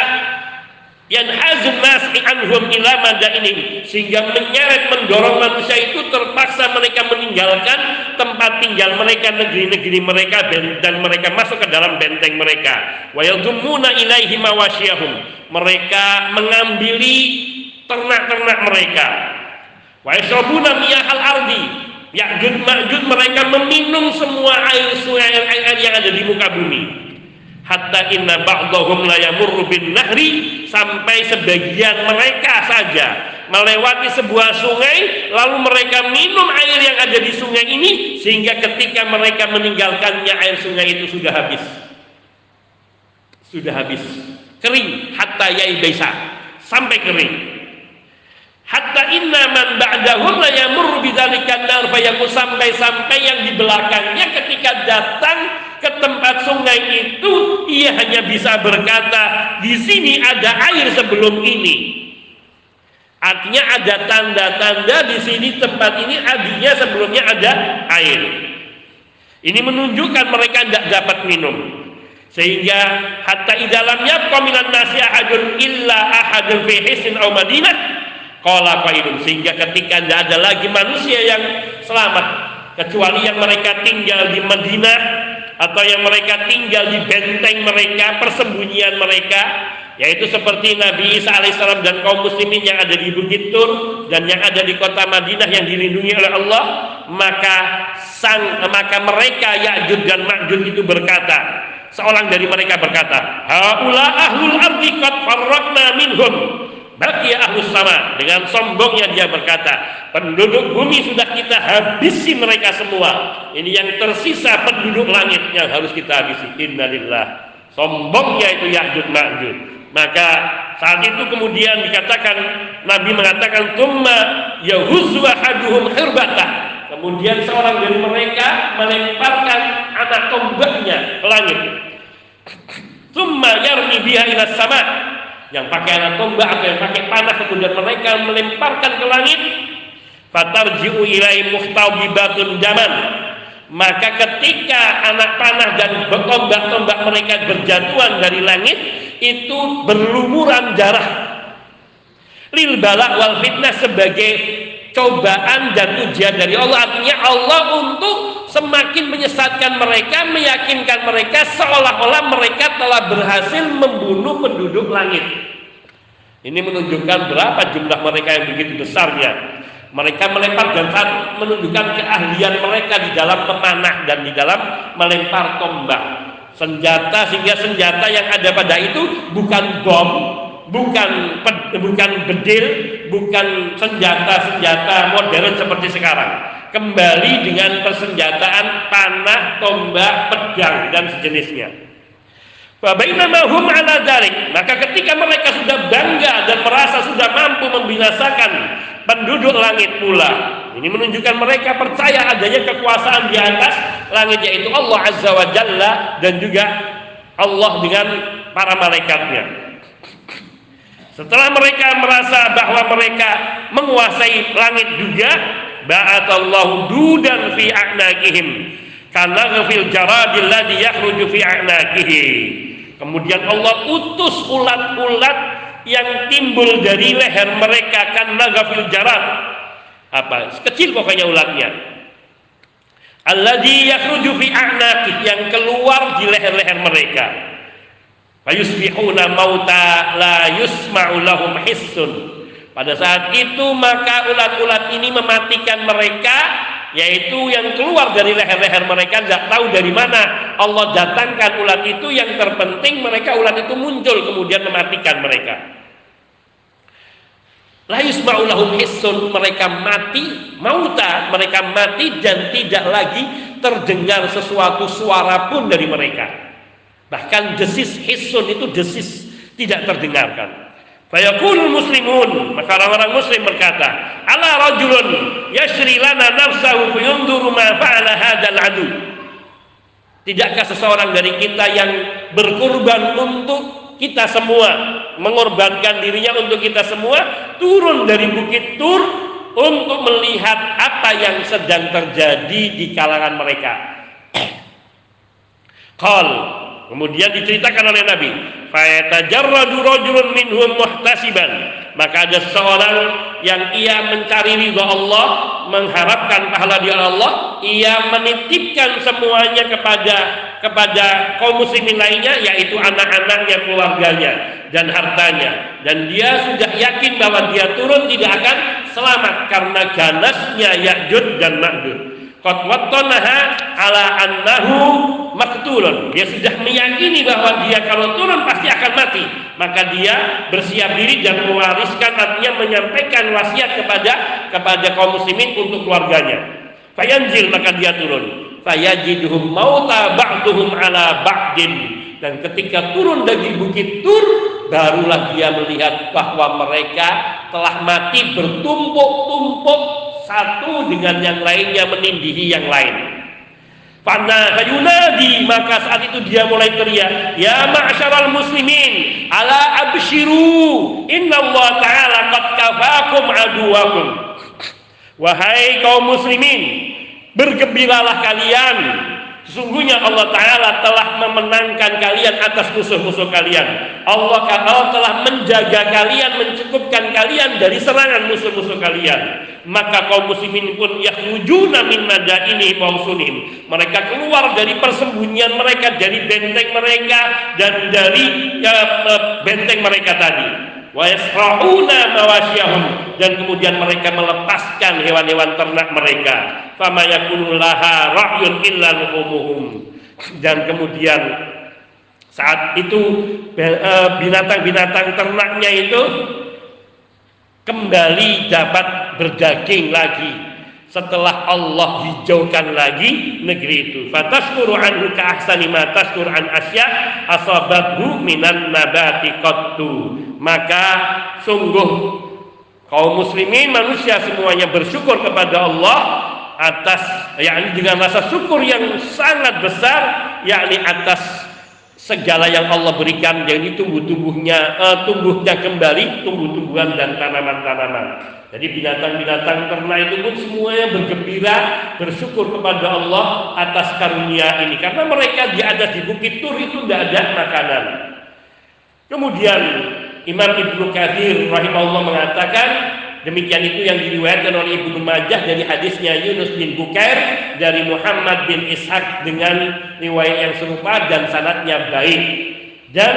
yang hazun nas anhum ila ini sehingga menyeret mendorong manusia itu terpaksa mereka meninggalkan tempat tinggal mereka negeri-negeri mereka dan mereka masuk ke dalam benteng mereka wa ilaihi mawasyahum mereka mengambili ternak-ternak mereka Wa miyahal ardi. Ya'jud ma'jud mereka meminum semua air sungai air-air yang ada di muka bumi. Hatta inna ba'dahum la yamurru bin nahri sampai sebagian mereka saja melewati sebuah sungai lalu mereka minum air yang ada di sungai ini sehingga ketika mereka meninggalkannya air sungai itu sudah habis. Sudah habis. Kering hatta yaibisa sampai kering hatta inna man ba'dahum la yamurru bidzalikan nar fayaqul sampai-sampai yang di belakangnya ketika datang ke tempat sungai itu ia hanya bisa berkata di sini ada air sebelum ini. Artinya ada tanda-tanda di sini tempat ini adinya sebelumnya ada air. Ini menunjukkan mereka tidak dapat minum. Sehingga hatta idalamnya kominan nasi ahadun illa ahadun fi hisin au madinah Qailun sehingga ketika tidak ada lagi manusia yang selamat kecuali yang mereka tinggal di Madinah atau yang mereka tinggal di benteng mereka, persembunyian mereka, yaitu seperti Nabi Isa alaihissalam dan kaum muslimin yang ada di Bukit Tur dan yang ada di kota Madinah yang dilindungi oleh Allah, maka sang maka mereka Ya'jud dan Ma'jud itu berkata, seorang dari mereka berkata, "Haula ahlul ardi qad farraqna minhum." Bagi ahlus sama dengan sombongnya dia berkata, penduduk bumi sudah kita habisi mereka semua. Ini yang tersisa penduduk langit yang harus kita habisi. Innalillah. Sombongnya itu Ya'jud Ma'jud. Maka saat itu kemudian dikatakan Nabi mengatakan tumma yahuzu ahaduhum hirbata. Kemudian seorang dari mereka melemparkan anak tombaknya ke langit. Tumma yarmi biha ila sama yang pakai anak tombak atau yang pakai panah kemudian mereka melemparkan ke langit. Fatarji'u ilai muhtabibatun daman maka ketika anak panah dan tombak-tombak mereka berjatuhan dari langit itu berlumuran darah. Lil balak wal fitnah sebagai cobaan dan ujian dari Allah artinya Allah untuk semakin menyesatkan mereka, meyakinkan mereka seolah-olah mereka telah berhasil membunuh penduduk langit. Ini menunjukkan berapa jumlah mereka yang begitu besarnya. Mereka melempar dan menunjukkan keahlian mereka di dalam memanah dan di dalam melempar tombak. Senjata sehingga senjata yang ada pada itu bukan bom, bukan bukan bedil, bukan senjata-senjata modern seperti sekarang kembali dengan persenjataan panah, tombak, pedang dan sejenisnya. Fabainamahum ala dalik. Maka ketika mereka sudah bangga dan merasa sudah mampu membinasakan penduduk langit pula. Ini menunjukkan mereka percaya adanya kekuasaan di atas langit yaitu Allah Azza wa Jalla dan juga Allah dengan para malaikatnya. Setelah mereka merasa bahwa mereka menguasai langit juga, ba'atallahu dudan fi a'naqihim karena fil jaradil ladzi yakhruju fi a'naqihi. Kemudian Allah utus ulat-ulat yang timbul dari leher mereka karena gafil jarad. Apa? Kecil pokoknya ulatnya. Alladzi yakhruju fi a'naqih yang keluar di leher-leher mereka fayusbihuna mauta la yusma'u lahum hissun. Pada saat itu maka ulat-ulat ini mematikan mereka yaitu yang keluar dari leher-leher mereka tidak tahu dari mana. Allah datangkan ulat itu yang terpenting mereka ulat itu muncul kemudian mematikan mereka. La yusma'ulahum hissun mereka mati mauta mereka mati dan tidak lagi terdengar sesuatu suara pun dari mereka bahkan desis hissun itu desis tidak terdengarkan Fayaqulul muslimun maka orang-orang muslim berkata ala rajulun yashri lana nafsahu fayunduru ma fa'ala hadzal adu Tidakkah seseorang dari kita yang berkorban untuk kita semua mengorbankan dirinya untuk kita semua turun dari bukit Tur untuk melihat apa yang sedang terjadi di kalangan mereka. Qal kemudian diceritakan oleh Nabi, fayatajarradu rajulun minhum muhtasiban. Maka ada seseorang yang ia mencari ridha Allah, mengharapkan pahala di Allah, ia menitipkan semuanya kepada kepada kaum muslimin lainnya yaitu anak-anaknya, keluarganya dan hartanya dan dia sudah yakin bahwa dia turun tidak akan selamat karena ganasnya Ya'jud dan Ma'jud. Qad wattanaha ala annahu maktulun. Dia sudah meyakini bahwa dia kalau turun pasti akan mati. Maka dia bersiap diri dan mewariskan artinya menyampaikan wasiat kepada kepada kaum muslimin untuk keluarganya. Fayanzil maka dia turun fayajiduhum mauta ba'duhum ala ba'din dan ketika turun dari bukit Tur barulah dia melihat bahwa mereka telah mati bertumpuk-tumpuk satu dengan yang lainnya menindihi yang lain. Fana yunadi maka saat itu dia mulai teriak ya ma'syaral muslimin ala abshiru? Inna Allah ta'ala qad kafakum aduwakum. Wahai kaum muslimin Bergembiralah kalian Sesungguhnya Allah Ta'ala telah memenangkan kalian atas musuh-musuh kalian. Allah, Allah telah menjaga kalian, mencukupkan kalian dari serangan musuh-musuh kalian. Maka kaum muslimin pun yakhrujuna min madaini mausunim Mereka keluar dari persembunyian mereka, dari benteng mereka Dan dari ya, benteng mereka tadi wa mawasyahum. Dan kemudian mereka melepaskan hewan-hewan ternak mereka. Fama yakunu laha ra'yun illa dan kemudian saat itu eh, binatang-binatang ternaknya itu kembali dapat berdaging lagi. Setelah Allah hijaukan lagi negeri itu. Fataskuru anhu ka ahsani ma taskur an asya asabathu minan nabati qattu maka sungguh kaum muslimin manusia semuanya bersyukur kepada Allah atas yakni dengan rasa syukur yang sangat besar yakni atas segala yang Allah berikan jadi tumbuh-tumbuhnya uh, tumbuhnya kembali tumbuh-tumbuhan dan tanaman-tanaman jadi binatang-binatang ternak itu pun semuanya bergembira, bersyukur kepada Allah atas karunia ini. Karena mereka di atas di bukit Tur itu tidak ada makanan. Kemudian Imam Ibnu Kathir rahimahullah mengatakan demikian itu yang diriwayatkan oleh Ibnu Majah dari hadisnya Yunus bin Bukair dari Muhammad bin Ishaq dengan riwayat yang serupa dan sanatnya baik. Dan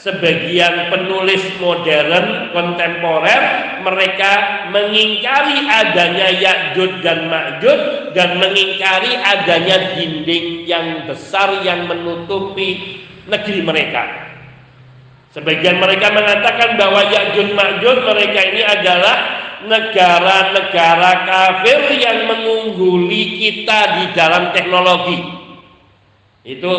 sebagian penulis modern kontemporer mereka mengingkari adanya Ya'jud dan Ma'jud dan mengingkari adanya dinding yang besar yang menutupi negeri mereka. Sebagian mereka mengatakan bahwa Ya'jud Ma'jud mereka ini adalah negara-negara kafir yang mengungguli kita di dalam teknologi. Itu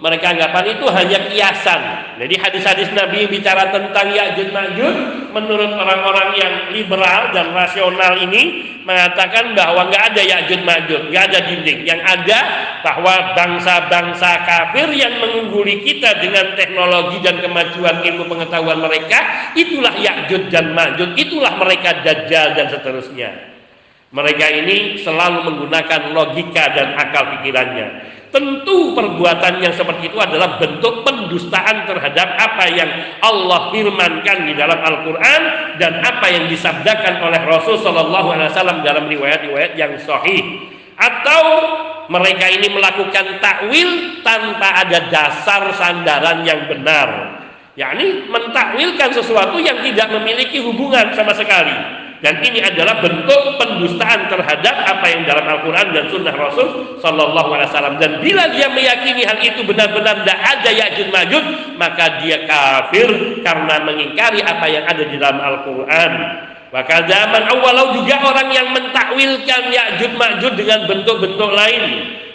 mereka anggapan itu hanya kiasan. Jadi hadis-hadis Nabi bicara tentang Ya'jud Ma'jud menurut orang-orang yang liberal dan rasional ini mengatakan bahwa nggak ada Ya'jud Ma'jud, nggak ada dinding. Yang ada bahwa bangsa-bangsa kafir yang mengungguli kita dengan teknologi dan kemajuan ilmu pengetahuan mereka, itulah Ya'jud dan Ma'jud, itulah mereka Dajjal dan seterusnya. Mereka ini selalu menggunakan logika dan akal pikirannya. Tentu perbuatan yang seperti itu adalah bentuk pendustaan terhadap apa yang Allah firmankan di dalam Al-Quran dan apa yang disabdakan oleh Rasul Shallallahu Alaihi Wasallam dalam riwayat-riwayat yang sahih. Atau mereka ini melakukan takwil tanpa ada dasar sandaran yang benar. yakni mentakwilkan sesuatu yang tidak memiliki hubungan sama sekali dan ini adalah bentuk pendustaan terhadap apa yang dalam Al-Quran dan Sunnah Rasul Sallallahu Alaihi Wasallam. Dan bila dia meyakini hal itu benar-benar tidak ada Ya'jud Ma'jud, maka dia kafir karena mengingkari apa yang ada di dalam Al-Quran. Maka zaman awalau juga orang yang mentakwilkan Ya'jud Ma'jud dengan bentuk-bentuk lain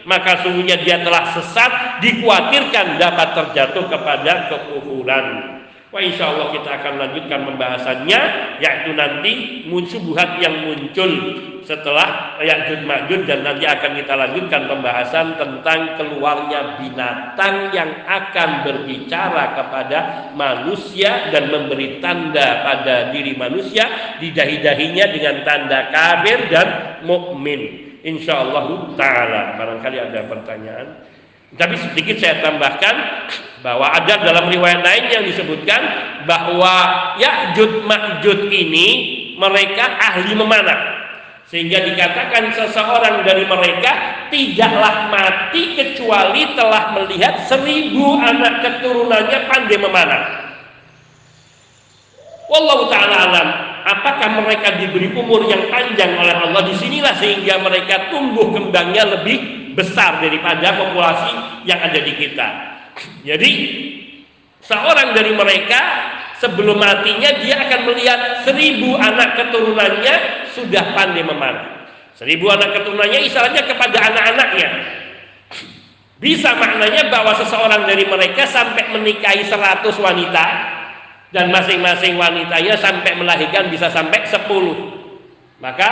maka sungguhnya dia telah sesat dikhawatirkan dapat terjatuh kepada kekufuran. Wah insya Allah kita akan lanjutkan pembahasannya yaitu nanti subuhat yang muncul setelah Ya'jud Ma'jud dan nanti akan kita lanjutkan pembahasan tentang keluarnya binatang yang akan berbicara kepada manusia dan memberi tanda pada diri manusia di dahi-dahinya dengan tanda kafir dan mukmin. Insya Allah taala barangkali ada pertanyaan. Tapi sedikit saya tambahkan bahwa ada dalam riwayat lain yang disebutkan bahwa Ya'jud Ma'jud ini mereka ahli memanah. Sehingga dikatakan seseorang dari mereka tidaklah mati kecuali telah melihat seribu anak keturunannya pandai memanah. Wallahu ta'ala alam. Apakah mereka diberi umur yang panjang oleh Allah? Di sinilah sehingga mereka tumbuh kembangnya lebih besar daripada populasi yang ada di kita. Jadi seorang dari mereka sebelum matinya dia akan melihat seribu anak keturunannya sudah pandai memanah. Seribu anak keturunannya istilahnya kepada anak-anaknya. Bisa maknanya bahwa seseorang dari mereka sampai menikahi seratus wanita dan masing-masing wanitanya sampai melahirkan bisa sampai sepuluh. Maka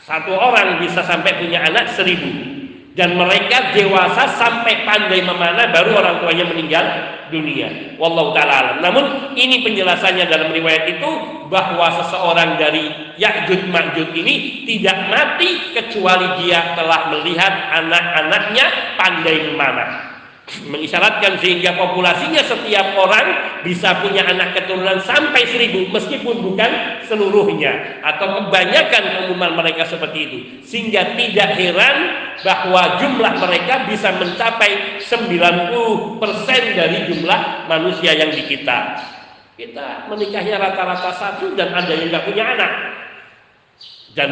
satu orang bisa sampai punya anak seribu dan mereka dewasa sampai pandai memanah baru orang tuanya meninggal dunia. Wallahu taala alam. Namun ini penjelasannya dalam riwayat itu bahwa seseorang dari Ya'jud Ma'jud ini tidak mati kecuali dia telah melihat anak-anaknya pandai memanah mengisyaratkan sehingga populasinya setiap orang bisa punya anak keturunan sampai seribu meskipun bukan seluruhnya. Atau kebanyakan umuman mereka seperti itu. Sehingga tidak heran bahwa jumlah mereka bisa mencapai 90% dari jumlah manusia yang di kita. Kita menikahnya rata-rata satu dan ada yang nggak punya anak. Dan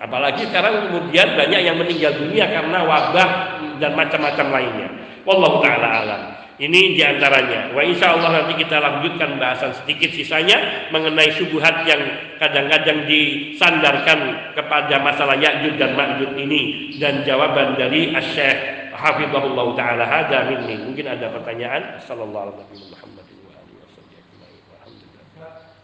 apalagi sekarang kemudian banyak yang meninggal dunia karena wabah dan macam-macam lainnya Wallahu taala alam. Ini di antaranya. Wa insya Allah nanti kita lanjutkan bahasan sedikit sisanya mengenai subuhat yang kadang-kadang disandarkan kepada masalah Ya'jud dan Ma'jud ini dan jawaban dari Asy-Syaikh Hafizahullah taala hada minni. Mungkin ada pertanyaan. Sallallahu alaihi wasallam.